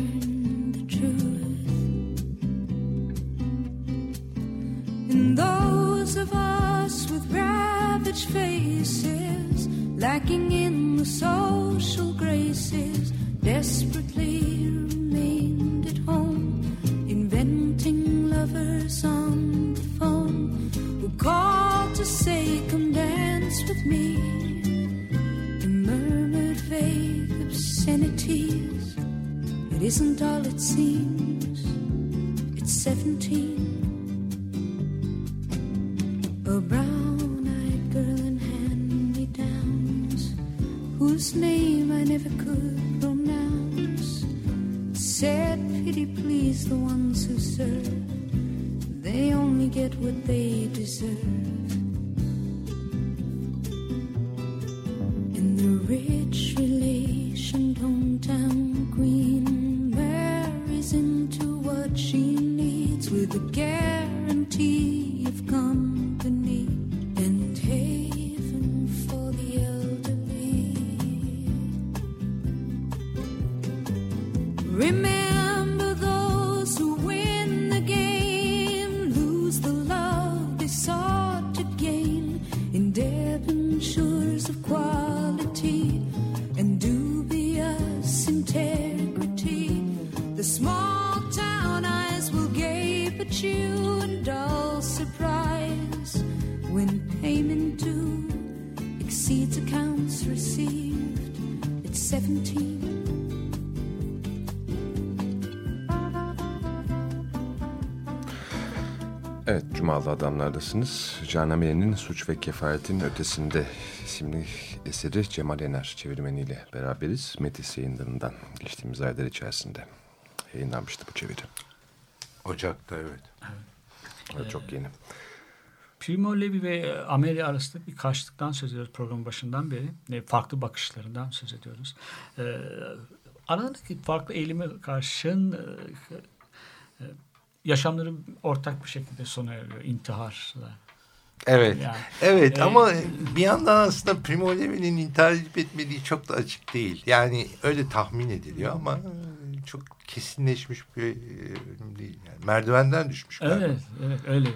Evet, Cumalı Adamlardasınız. Canameye'nin Suç ve Kefaretin Ötesinde isimli eseri Cemal Ener çevirmeniyle beraberiz. Metis yayınlarından geçtiğimiz aylar içerisinde yayınlanmıştı bu çeviri. Ocak'ta evet. Evet, çok yeni. Primo Levi ve Amelia arasında bir karşılıktan söz ediyoruz programın başından beri. E, Farklı bakışlarından söz ediyoruz. E, aralarındaki farklı eğilime karşın e, yaşamları ortak bir şekilde sona eriyor. İntiharla. Evet. Yani, evet e, ama bir yandan aslında Primo Levi'nin intihar edip etmediği çok da açık değil. Yani öyle tahmin ediliyor ama çok kesinleşmiş bir e, ölüm değil. Yani merdivenden düşmüş. galiba. Evet, evet öyle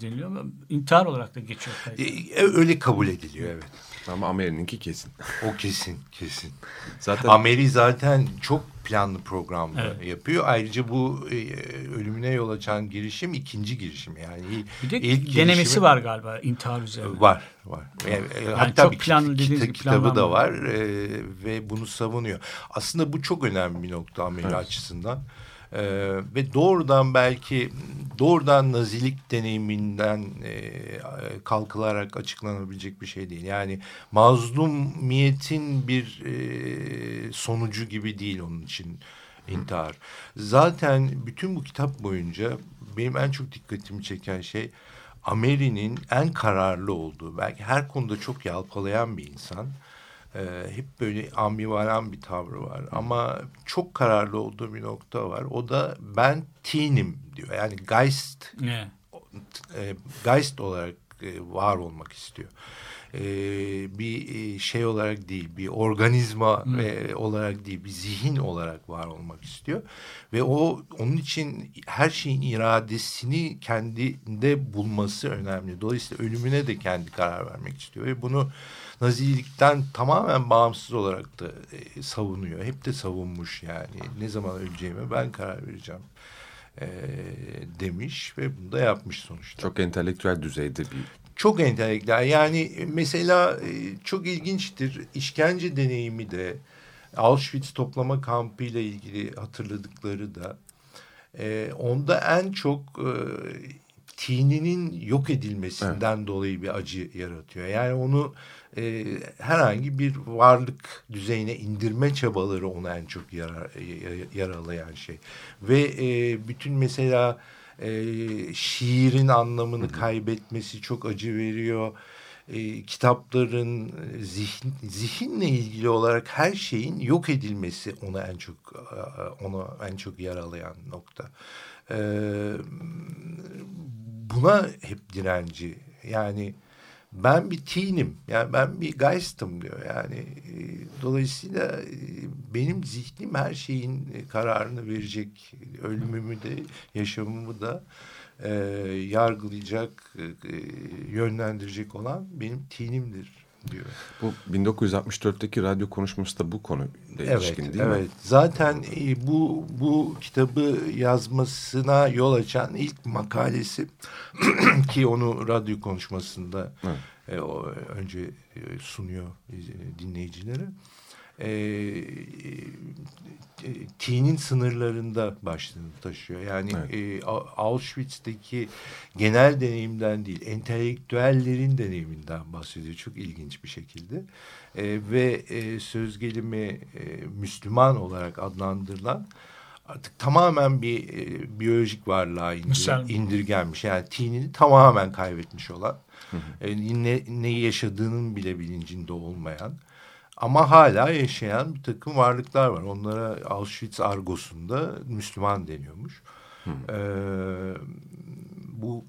deniliyor ama intihar olarak da geçiyor. E, e, öyle kabul ediliyor evet. Ama Ameri'ninki kesin. O kesin kesin. Zaten Ameri zaten çok planlı programda Evet. yapıyor. Ayrıca bu e, ölümüne yol açan girişim ikinci girişim. Yani Bir de ilk denemesi girişimi- var galiba intihar üzerine. Var, var. Yani, e, hatta çok bir planlı kita- kitabı da var e, ve bunu savunuyor. Aslında bu çok önemli bir nokta Ameri Evet. açısından. E, ve doğrudan belki doğrudan nazilik deneyiminden e, kalkılarak açıklanabilecek bir şey değil. Yani mazlumiyetin bir e, sonucu gibi değil onun için intihar. Zaten bütün bu kitap boyunca benim en çok dikkatimi çeken şey Ameri'nin en kararlı olduğu, belki her konuda çok yalpalayan bir insan. Ee, hep böyle ambivaran bir tavrı var. Ama çok kararlı olduğu bir nokta var. O da ben teen'im diyor. Yani Geist Ne? e, Geist olarak e, var olmak istiyor. E, bir e, şey olarak değil, bir organizma e, olarak değil, bir zihin olarak var olmak istiyor. Ve o onun için her şeyin iradesini kendinde bulması önemli. Dolayısıyla ölümüne de kendi karar vermek istiyor ve bunu Nazilikten tamamen bağımsız olarak da e, savunuyor. Hep de savunmuş yani. Ne zaman öleceğime ben karar vereceğim e, demiş ve bunu da yapmış sonuçta. çok entelektüel düzeyde bir Çok entelektüel. Yani mesela e, çok ilginçtir. İşkence deneyimi de Auschwitz toplama kampı ile ilgili hatırladıkları da e, onda en çok e, tininin yok edilmesinden dolayı bir acı yaratıyor. Yani onu e, herhangi bir varlık düzeyine indirme çabaları onu en çok yara, ya- yaralayan şey. Ve e, bütün mesela e, şiirin anlamını kaybetmesi çok acı veriyor. E, kitapların e, zihin, zihinle ilgili olarak her şeyin yok edilmesi onu en çok e, onu en çok yaralayan nokta. E, buna hep direnci. Yani ben bir teen'im. Yani ben bir geist'ım diyor. Yani e, dolayısıyla e, benim zihnim her şeyin e, kararını verecek. Ölümümü de yaşamımı da e, yargılayacak, e, e, yönlendirecek olan benim teen'imdir diyor. bu 1964'teki radyo konuşması da bu konuyla Evet, ilişkin değil evet. mi? Zaten e, bu bu kitabı yazmasına yol açan ilk makalesi *clears throat* ki onu radyo konuşmasında Evet. e, o önce e, sunuyor e, dinleyicilere. E, e, T'nin sınırlarında başlığını taşıyor. Yani e, A- Auschwitz'teki genel deneyimden değil, entelektüellerin deneyiminden bahsediyor. Çok ilginç bir şekilde. E, ve e, söz gelimi e, Müslüman olarak adlandırılan artık tamamen bir e, biyolojik varlığa indir, indirgenmiş. Yani tinini tamamen kaybetmiş olan, e, ne, neyi yaşadığının bile bilincinde olmayan ama hala yaşayan bir takım varlıklar var. Onlara Auschwitz argosunda Müslüman deniyormuş. Ee, bu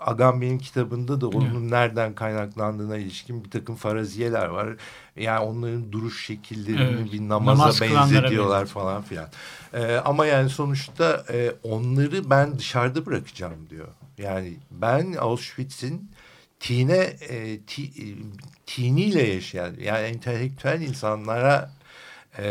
Agamben'in kitabında da onun nereden kaynaklandığına ilişkin bir takım faraziyeler var. Yani onların duruş şekillerini Evet. bir namaza Namaz benzetiyorlar benzetiyor. falan filan. Ee, ama yani sonuçta e, onları ben dışarıda bırakacağım diyor. Yani ben Auschwitz'in tine e, ti, e, tiniyle yaşayan yani entelektüel insanlara e,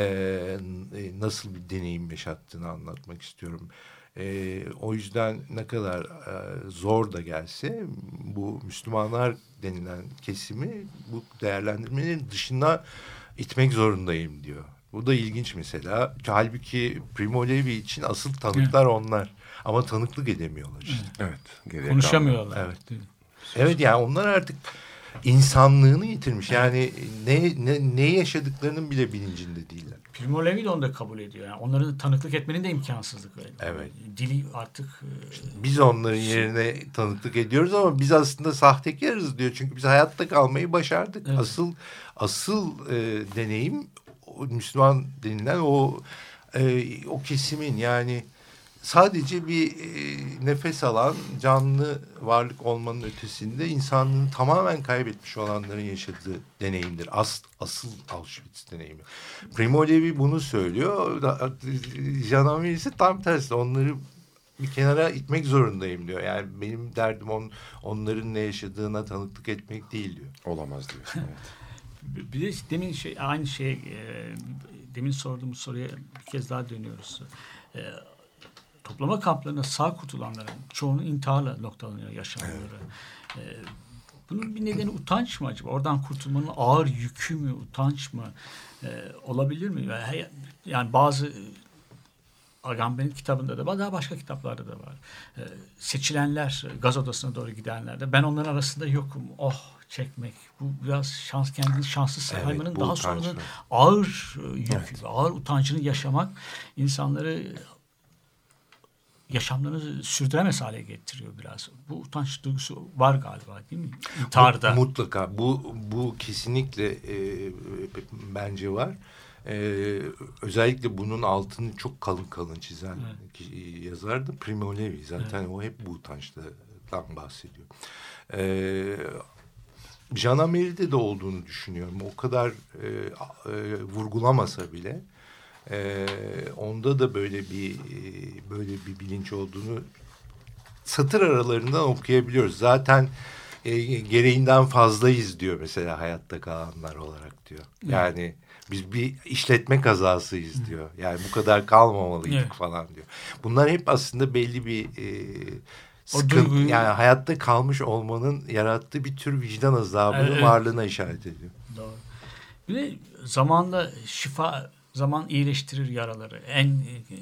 e, nasıl bir deneyim yaşattığını anlatmak istiyorum. E, o yüzden ne kadar e, zor da gelse bu Müslümanlar denilen kesimi bu değerlendirmenin dışına itmek zorundayım diyor. Bu da ilginç mesela. Halbuki Primo Levi için asıl tanıklar onlar. Ama tanıklık edemiyorlar işte. Evet. Konuşamıyorlar. Evet. Evet yani onlar artık insanlığını yitirmiş. Yani ne, ne, ne yaşadıklarının bile bilincinde değiller. Primo Levi de onu da kabul ediyor. Yani onların tanıklık etmenin de imkansızlık var. Evet. Dili artık e, Biz onların yerine tanıklık ediyoruz ama biz aslında sahtekarız diyor. Çünkü biz hayatta kalmayı başardık. Evet. Asıl asıl e, deneyim Müslüman denilen o e, o kesimin yani sadece bir e, nefes alan canlı varlık olmanın ötesinde insanlığını tamamen kaybetmiş olanların yaşadığı deneyimdir. As, asıl Auschwitz deneyimi. Primo Levi bunu söylüyor. Amer ise tam tersi. Onları bir kenara itmek zorundayım diyor. Yani benim derdim on, onların ne yaşadığına tanıklık etmek değil diyor. Olamaz diyorsun. Evet. *laughs* Bir de demin şey aynı şey e, demin sorduğumuz soruya bir kez daha dönüyoruz. E, toplama kamplarına sağ kurtulanların çoğunun intiharla noktalanıyor yaşamları. E, bunun bir nedeni utanç mı acaba? Oradan kurtulmanın ağır yükü mü, utanç mı? E, olabilir mi? Yani, yani bazı Agamben'in kitabında da var, daha başka kitaplarda da var. E, seçilenler, gaz odasına doğru gidenler de ben onların arasında yokum. Oh çekmek. Bu biraz şans kendini şanslı saymanın bu daha sonra ağır e, yükü, ağır utancını yaşamak insanları yaşamlarını sürdüremez hale getiriyor biraz. Bu utanç duygusu var galiba değil mi? İntiharda. Mutlaka. Bu bu kesinlikle e, bence var. E, özellikle bunun altını çok kalın kalın çizen ki- yazar da Primo Levi. Zaten o hep bu utançtan bahsediyor. E, Jean Amel'de de olduğunu düşünüyorum. O kadar e, e, vurgulamasa bile e, onda da böyle bir e, böyle bir bilinç olduğunu satır aralarından okuyabiliyoruz. Zaten e, gereğinden fazlayız diyor mesela hayatta kalanlar olarak diyor. Yani biz bir işletme kazasıyız diyor. Yani bu kadar kalmamalıydık Evet. falan diyor. Bunlar hep aslında belli bir e, sıkıntı. duyguyu- Yani hayatta kalmış olmanın yarattığı bir tür vicdan azabının Evet. varlığına işaret ediyor. Doğru. Bir de zamanda şifa, zaman iyileştirir yaraları. En e,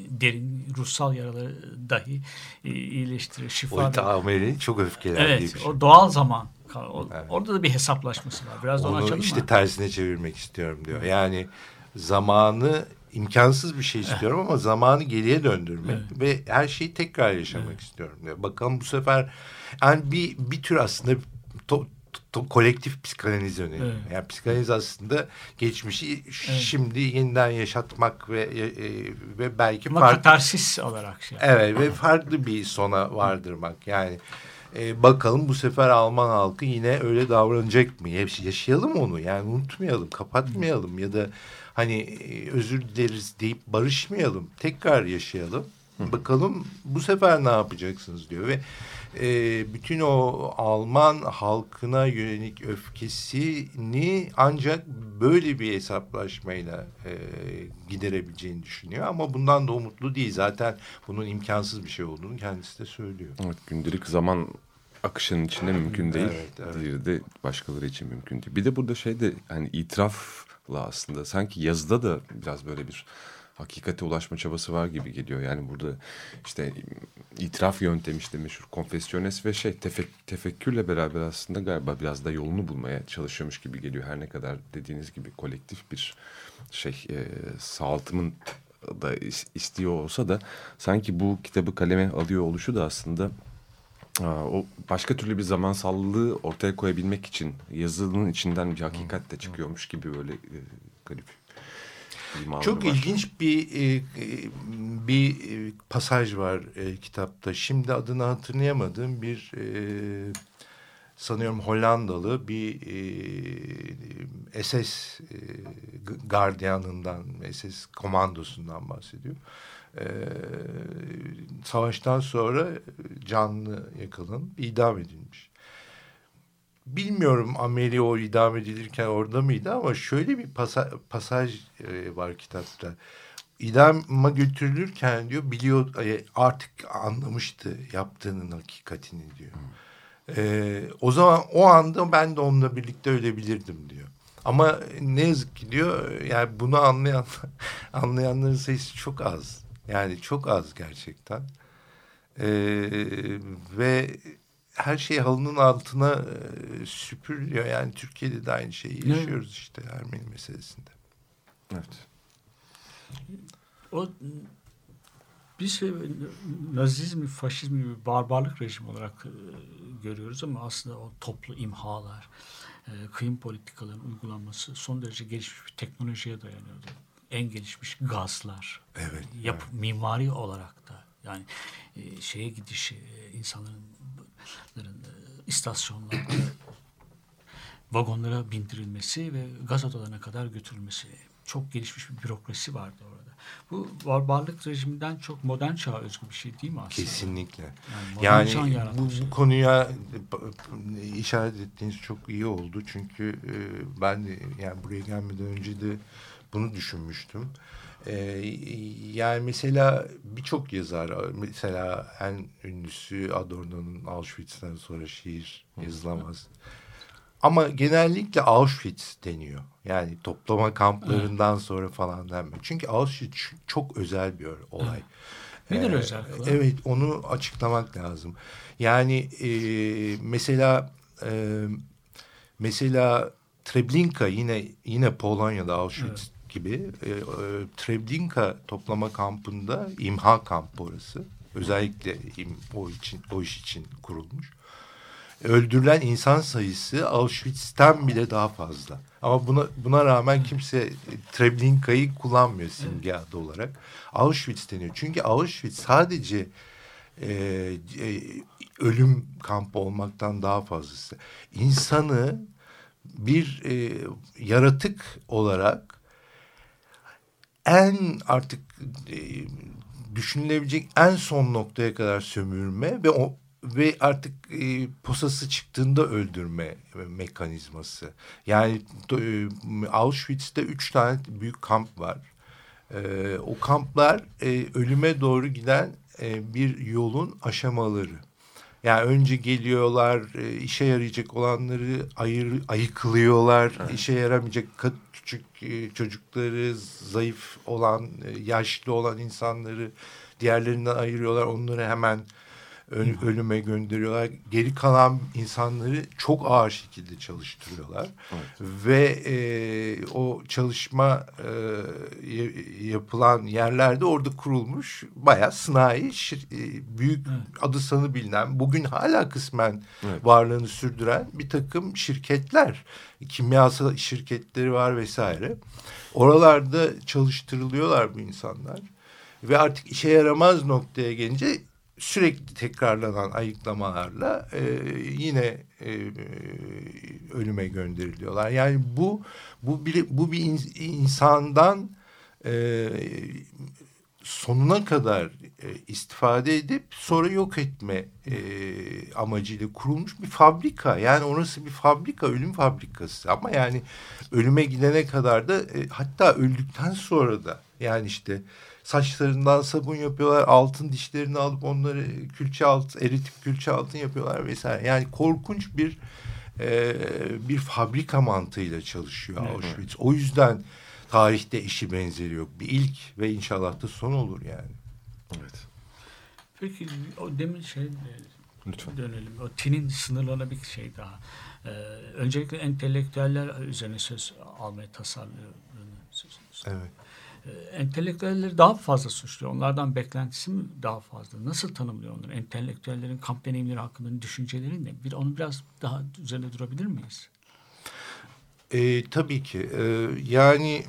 derin ruhsal yaraları dahi e, iyileştirir. Şifa. O tamiri çok öfkelendiği Evet, bir şey. o doğal zaman. Evet. Orada da bir hesaplaşması var. Biraz onu açalım işte mı? tersine çevirmek istiyorum diyor. Yani zamanı imkansız bir şey istiyorum ama zamanı geriye döndürmek ve her şeyi tekrar yaşamak istiyorum diyor. Bakalım bu sefer yani bir bir tür aslında to- kolektif psikanaliz öneriyor. Evet. Yani psikanaliz aslında geçmişi şimdi yeniden yaşatmak ve e, ve belki Ama farklı katarsis olarak şey. Evet ve farklı bir sona vardırmak. Yani e, bakalım bu sefer Alman halkı yine öyle davranacak mı? Yaş- Yaşayalım onu yani unutmayalım, kapatmayalım ya da hani e, özür dileriz deyip barışmayalım. Tekrar yaşayalım. Bakalım bu sefer ne yapacaksınız diyor ve e, bütün o Alman halkına yönelik öfkesini ancak böyle bir hesaplaşmayla e, giderebileceğini düşünüyor. Ama bundan da umutlu değil. Zaten bunun imkansız bir şey olduğunu kendisi de söylüyor. Evet, gündelik zaman akışının içinde mümkün değil. Evet, evet. Diğeri de başkaları için mümkün değil. Bir de burada şey de hani itirafla aslında sanki yazıda da biraz böyle bir hakikate ulaşma çabası var gibi geliyor. Yani burada işte itiraf yöntemi işte meşhur konfesyones ve şey tefek, tefekkürle beraber aslında galiba biraz da yolunu bulmaya çalışıyormuş gibi geliyor. Her ne kadar dediğiniz gibi kolektif bir şey e, sağaltımın da is- istiyor olsa da sanki bu kitabı kaleme alıyor oluşu da aslında o başka türlü bir zamansallığı ortaya koyabilmek için yazının içinden bir hakikat de çıkıyormuş gibi böyle e, garip. İmanı Çok var. ilginç bir e, e, bir e, pasaj var kitapta. Şimdi adını hatırlayamadığım bir sanıyorum Hollandalı bir e, SS e, gardiyanından, SS komandosundan bahsediyor. E, savaştan sonra canlı yakalanıp idam edilmiş. Bilmiyorum Ameli o idam edilirken orada mıydı ama şöyle bir pasa- pasaj e, var kitapta. idama götürülürken diyor biliyor e, artık anlamıştı yaptığının hakikatini diyor. Ee, o zaman o anda ben de onunla birlikte ölebilirdim diyor. Ama ne yazık ki diyor yani bunu anlayan *laughs* anlayanların sayısı çok az. Yani çok az gerçekten. Ee, ve her şey halının altına e, süpürülüyor. Yani Türkiye'de de aynı şeyi yaşıyoruz işte Ermeni meselesinde. Evet. O biz şey, Nazizmi, faşizmi bir barbarlık rejimi olarak e, görüyoruz ama aslında o toplu imhalar, e, kıyım politikaların uygulanması son derece gelişmiş bir teknolojiye dayanıyordu. En gelişmiş gazlar, Evet, yapı, mimari olarak da yani e, şeye gidişi, e, insanların istasyonlarda vagonlara bindirilmesi ve gaz odalarına kadar götürülmesi. Çok gelişmiş bir bürokrasi vardı orada. Bu barbarlık rejiminden çok modern çağa özgü bir şey değil mi aslında? Kesinlikle. Yani Yani bu, şey. konuya işaret ettiğiniz çok iyi oldu. Çünkü e, ben yani buraya gelmeden önce de bunu düşünmüştüm. E, yani mesela birçok yazar, mesela en ünlüsü Adorno'nun Auschwitz'ten sonra şiir yazılamaz. Ama genellikle Auschwitz deniyor. Yani toplama kamplarından sonra falan denmiyor. Çünkü Auschwitz çok özel bir olay. Nedir Ee, özel kılan? Evet onu açıklamak lazım. Yani e, mesela e, mesela Treblinka yine yine Polonya'da Auschwitz gibi e, e, Treblinka toplama kampında imha kampı orası. Özellikle im, o için o iş için kurulmuş. Öldürülen insan sayısı Auschwitz'ten bile daha fazla. Ama buna buna rağmen kimse Treblinka'yı kullanmıyor simge adı olarak. Auschwitz deniyor. Çünkü Auschwitz sadece e, e, ölüm kampı olmaktan daha fazlası. İnsanı bir e, yaratık olarak en artık e, düşünülebilecek en son noktaya kadar sömürme ve o ve artık e, posası çıktığında öldürme mekanizması. Yani e, Auschwitz'te üç tane büyük kamp var. E, o kamplar e, ölüme doğru giden e, bir yolun aşamaları. Yani önce geliyorlar, e, işe yarayacak olanları ayır, ayıklıyorlar, işe yaramayacak küçük e, çocukları, zayıf olan, e, yaşlı olan insanları diğerlerinden ayırıyorlar. Onları hemen ölüme gönderiyorlar. Geri kalan insanları çok ağır şekilde çalıştırıyorlar. Ve e, o çalışma e, yapılan yerlerde orada kurulmuş. Bayağı sınai şir- e, büyük adı sanı bilinen bugün hala kısmen varlığını sürdüren bir takım şirketler. Kimyasal şirketleri var vesaire. Oralarda çalıştırılıyorlar bu insanlar. Ve artık işe yaramaz noktaya gelince sürekli tekrarlanan ayıklamalarla e, yine e, ölüme gönderiliyorlar. Yani bu bu bir bu bir in- insandan e, sonuna kadar e, istifade edip sonra yok etme e, amacıyla kurulmuş bir fabrika. Yani orası bir fabrika, ölüm fabrikası. Ama yani ölüme gidene kadar da e, hatta öldükten sonra da yani işte saçlarından sabun yapıyorlar, altın dişlerini alıp onları külçe altın, eritip külçe altın yapıyorlar vesaire. Yani korkunç bir e, bir fabrika mantığıyla çalışıyor Auschwitz. O yüzden tarihte eşi benzeri yok. Bir ilk ve inşallah da son olur yani. Evet. Peki o demin şey e, Lütfen. dönelim. O tinin sınırlarına bir şey daha. Ee, öncelikle entelektüeller üzerine söz almaya tasarlıyor. Evet. Ee, entelektüelleri daha fazla suçluyor. Onlardan beklentisi mi daha fazla? Nasıl tanımlıyor onları? Entelektüellerin kamp deneyimleri hakkında düşünceleri ne? Bir, onu biraz daha üzerine durabilir miyiz? E, tabii ki. E, yani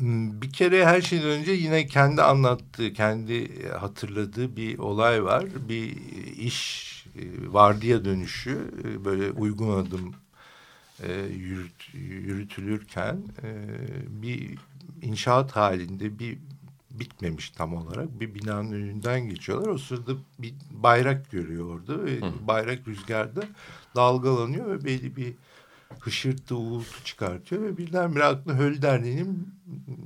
m, bir kere her şeyden önce yine kendi anlattığı, kendi hatırladığı bir olay var. Bir iş e, vardiya dönüşü e, böyle uygun adım e, yürüt, yürütülürken e, bir inşaat halinde bir bitmemiş tam olarak bir binanın önünden geçiyorlar. O sırada bir bayrak görüyor orada ve bayrak rüzgarda dalgalanıyor ve belli bir hışırtı uğultu çıkartıyor ve birdenbire aklına Höl Derneği'nin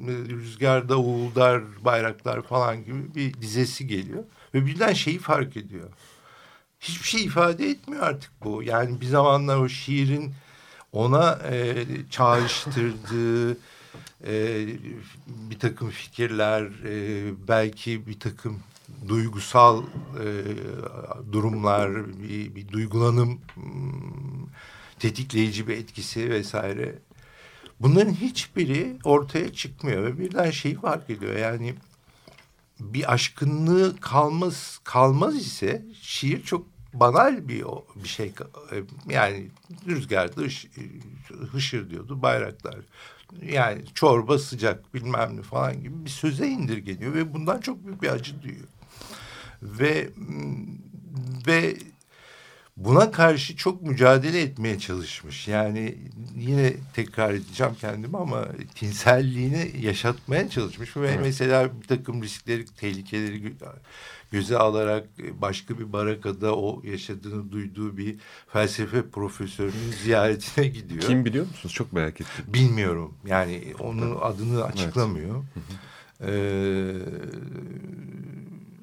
e, rüzgarda uğuldar bayraklar falan gibi bir dizesi geliyor. Ve birden şeyi fark ediyor. Hiçbir şey ifade etmiyor artık bu. Yani bir zamanlar o şiirin ona e, çağrıştırdığı e, bir takım fikirler, e, belki bir takım duygusal e, durumlar, bir, bir duygulanım hmm, tetikleyici bir etkisi vesaire. Bunların hiçbiri ortaya çıkmıyor ve birden şeyi fark ediyor. Yani bir aşkınlığı kalmaz kalmaz ise şiir çok banal bir bir şey e, yani rüzgarda hış, hışır diyordu bayraklar. Yani çorba sıcak bilmem ne falan gibi bir söze indirgeniyor ve bundan çok büyük bir acı duyuyor. Ve ve buna karşı çok mücadele etmeye çalışmış. Yani yine tekrar edeceğim kendimi ama tinselliğini yaşatmaya çalışmış. Ve mesela bir takım riskleri, tehlikeleri gö- göze alarak başka bir barakada o yaşadığını duyduğu bir felsefe profesörünün *laughs* ziyaretine gidiyor. Kim biliyor musunuz? Çok merak ettim. Bilmiyorum. Yani onun adını açıklamıyor. Ee,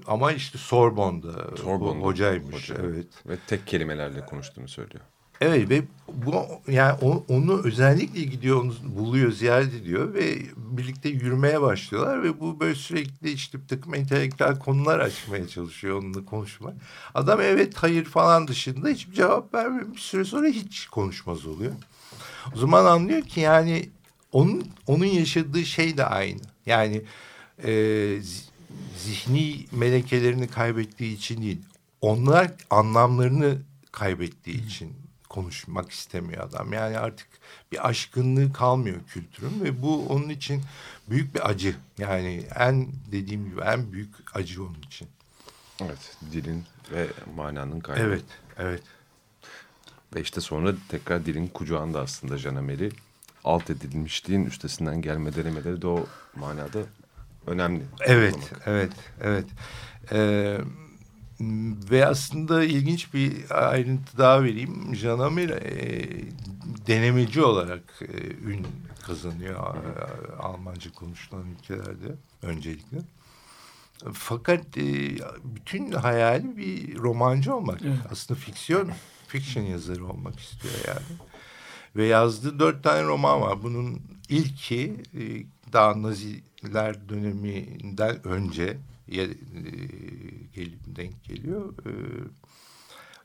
ama işte Sorbonne'da, Sorbonne'da hocaymış. hoca. Evet. Ve tek kelimelerle konuştuğunu söylüyor. Evet ve bu yani onu özellikle gidiyor onu buluyor ziyaret ediyor ve birlikte yürümeye başlıyorlar ve bu böyle sürekli işte takım entelektüel konular açmaya çalışıyor onunla konuşmak. Adam evet hayır falan dışında hiçbir cevap vermiyor. Bir süre sonra hiç konuşmaz oluyor. O zaman anlıyor ki yani onun onun yaşadığı şey de aynı. Yani e, zihni melekelerini kaybettiği için değil. Onlar anlamlarını kaybettiği için konuşmak istemiyor adam. Yani artık bir aşkınlığı kalmıyor kültürün ve bu onun için büyük bir acı. Yani en dediğim gibi en büyük acı onun için. Evet. Dilin ve mananın kaybı. Evet, evet. Ve işte sonra tekrar dilin kucağında aslında Janameli. Alt edilmişliğin üstesinden gelme denemeleri de o manada önemli. Evet, Anlamak. evet, evet. Ee, ve aslında ilginç bir ayrıntı daha vereyim. Jean Amel e, denemeci olarak e, ün kazanıyor e, Almanca konuşulan ülkelerde öncelikle. Fakat e, bütün hayali bir romancı olmak. Evet. Aslında fiksiyon, fiction yazarı olmak istiyor yani. Ve yazdığı dört tane roman var. Bunun ilki e, daha Naziler döneminden önce e, gel- denk geliyor. E,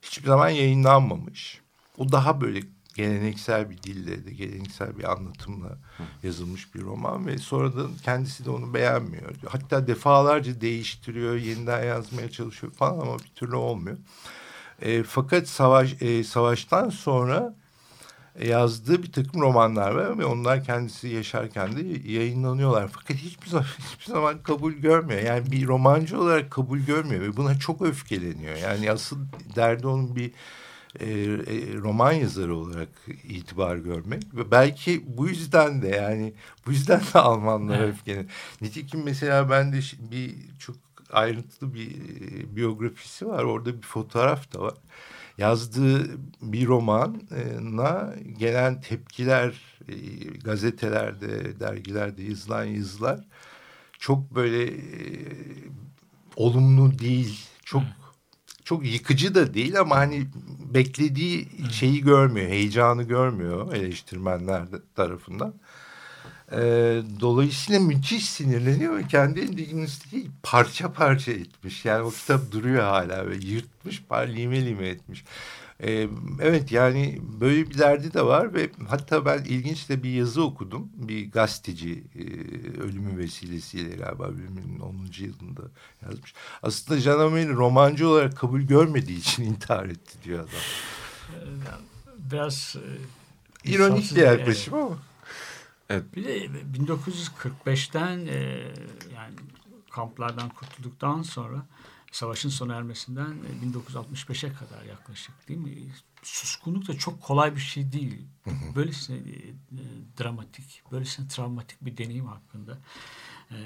hiçbir zaman yayınlanmamış. O daha böyle geleneksel bir dille de geleneksel bir anlatımla yazılmış bir roman ve sonradan kendisi de onu beğenmiyor. Hatta defalarca değiştiriyor, yeniden yazmaya çalışıyor falan ama bir türlü olmuyor. E, fakat savaş e, savaştan sonra yazdığı bir takım romanlar var ve onlar kendisi yaşarken de yayınlanıyorlar. Fakat hiçbir zaman *laughs* hiçbir zaman kabul görmüyor. Yani bir romancı olarak kabul görmüyor ve buna çok öfkeleniyor. Yani asıl derdi onun bir e, e, roman yazarı olarak itibar görmek ve belki bu yüzden de yani bu yüzden de Almanlar Evet. öfkeleniyor. Nitekim mesela ben de bir çok ayrıntılı bir e, biyografisi var. Orada bir fotoğraf da var yazdığı bir romana gelen tepkiler e, gazetelerde, dergilerde yazılan yazılar çok böyle e, olumlu değil. Çok çok yıkıcı da değil ama hani beklediği şeyi görmüyor, heyecanı görmüyor eleştirmenler tarafından. Ee, dolayısıyla müthiş sinirleniyor ve kendi indignasını parça parça etmiş. Yani o kitap duruyor hala ve yırtmış, lime lime etmiş. Ee, evet yani böyle bir derdi de var ve hatta ben ilginç de bir yazı okudum. Bir gazeteci e, ölümü vesilesiyle galiba ölümünün 10. yılında yazmış. Aslında Jean Amel'i romancı olarak kabul görmediği için intihar etti diyor adam. Biraz e, İronik bir yaklaşım ama. Bir de 1945'ten e, yani kamplardan kurtulduktan sonra savaşın sona ermesinden e, 1965'e kadar yaklaşık değil mi? Suskunluk da çok kolay bir şey değil. Böylesine e, e, dramatik, böylesine travmatik bir deneyim hakkında e,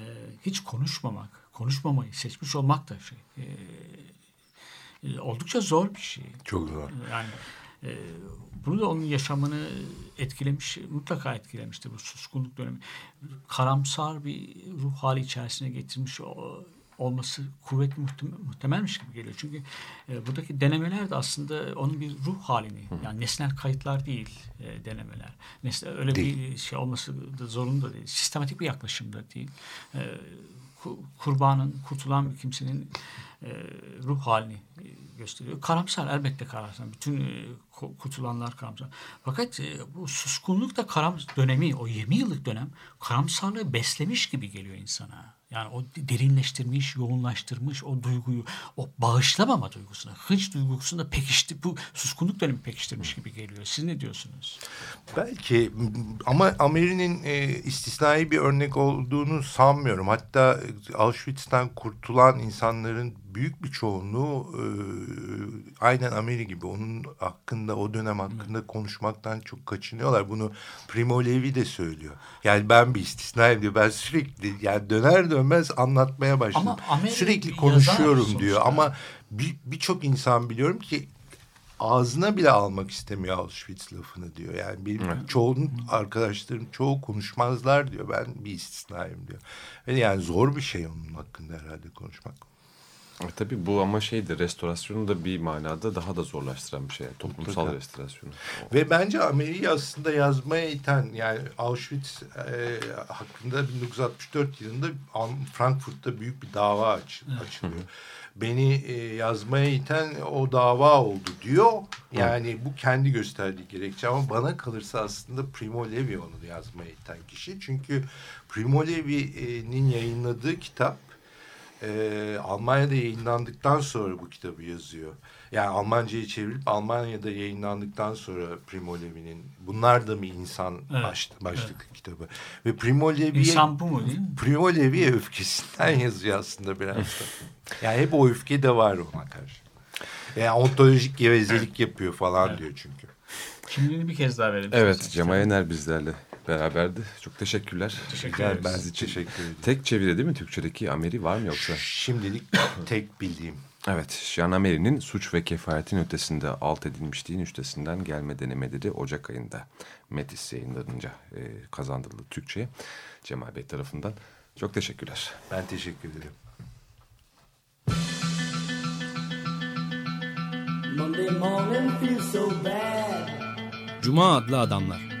hiç konuşmamak, konuşmamayı seçmiş olmak da şey e, e, oldukça zor bir şey. Çok zor. Yani e, Bunu da onun yaşamını etkilemiş, mutlaka etkilemiştir bu suskunluk dönemi. Karamsar bir ruh hali içerisine getirmiş o, olması muhtem- muhtemelmiş gibi geliyor. Çünkü e, buradaki denemeler de aslında onun bir ruh halini, yani nesnel kayıtlar değil e, denemeler. Nesne, öyle bir şey olması da zorunda değil. Sistematik bir yaklaşım da değil. E, ku- kurbanın, kurtulan bir kimsenin e, ruh halini e, gösteriyor. Karamsar elbette karamsar. Bütün e, ku- kurtulanlar karamsar. Fakat bu suskunluk da karam dönemi, o 20 yıllık dönem karamsarlığı beslemiş gibi geliyor insana. Yani o derinleştirmiş, yoğunlaştırmış o duyguyu, o bağışlamama duygusunu, hınç duygusunu da pekişti, bu suskunluk dönemi pekiştirmiş gibi geliyor. Siz ne diyorsunuz? Belki ama Ameri'nin e, istisnai bir örnek olduğunu sanmıyorum. Hatta Auschwitz'ten kurtulan insanların büyük bir çoğunluğu e, aynen Ameri gibi onun hakkında o dönem hakkında konuşmaktan çok kaçınıyorlar. Bunu Primo Levi de söylüyor. Yani ben bir istisnayım diyor. Ben sürekli yani döner dönmez anlatmaya başladım. Sürekli konuşuyorum diyor ama bir- birçok insan biliyorum ki ağzına bile almak istemiyor Auschwitz lafını diyor. Yani benim çoğunun arkadaşlarım çoğu konuşmazlar diyor. Ben bir istisnayım diyor. Yani zor bir şey onun hakkında herhalde konuşmak. E, tabii bu ama şeydi restorasyonu da bir manada daha da zorlaştıran bir şey. Toplumsal Mutlaka. restorasyonu. Ve bence Amerika'yı aslında yazmaya iten yani Auschwitz e, hakkında 1964 yılında Frankfurt'ta büyük bir dava aç- açılıyor. Beni e, yazmaya iten o dava oldu diyor. Yani bu kendi gösterdiği gerekçe ama bana kalırsa aslında Primo Levi onu yazmaya iten kişi. Çünkü Primo Levi'nin yayınladığı kitap e, Almanya'da yayınlandıktan sonra bu kitabı yazıyor. Yani Almanca'ya çevrilip Almanya'da yayınlandıktan sonra Primo Levi'nin Bunlar da mı insan Evet, baş, başlıklı kitabı. Ve Primo Levi'ye İnsan bu mu değil mi? Primo Levi'ye öfkesinden yazıyor aslında biraz da. *laughs* Yani hep o öfke de var ona karşı. Yani ontolojik gevezelik yapıyor falan diyor çünkü. Kimliğini bir kez daha verelim. Evet. Cemal Yener bizlerle beraberdi. Çok teşekkürler. Teşekkür ederiz. ben için. teşekkür ederim. Tek çeviri değil mi Türkçedeki Ameri var mı yoksa? Şimdilik *coughs* tek bildiğim. Evet, Jean Amery'nin Suç ve Kefaretin Ötesinde alt edilmişliğin üstesinden gelme denemeleri Ocak ayında Metis yayınlanınca e, kazandırıldı Türkçe'ye Cemal Bey tarafından. Çok teşekkürler. Ben teşekkür ederim. Cuma adlı adamlar.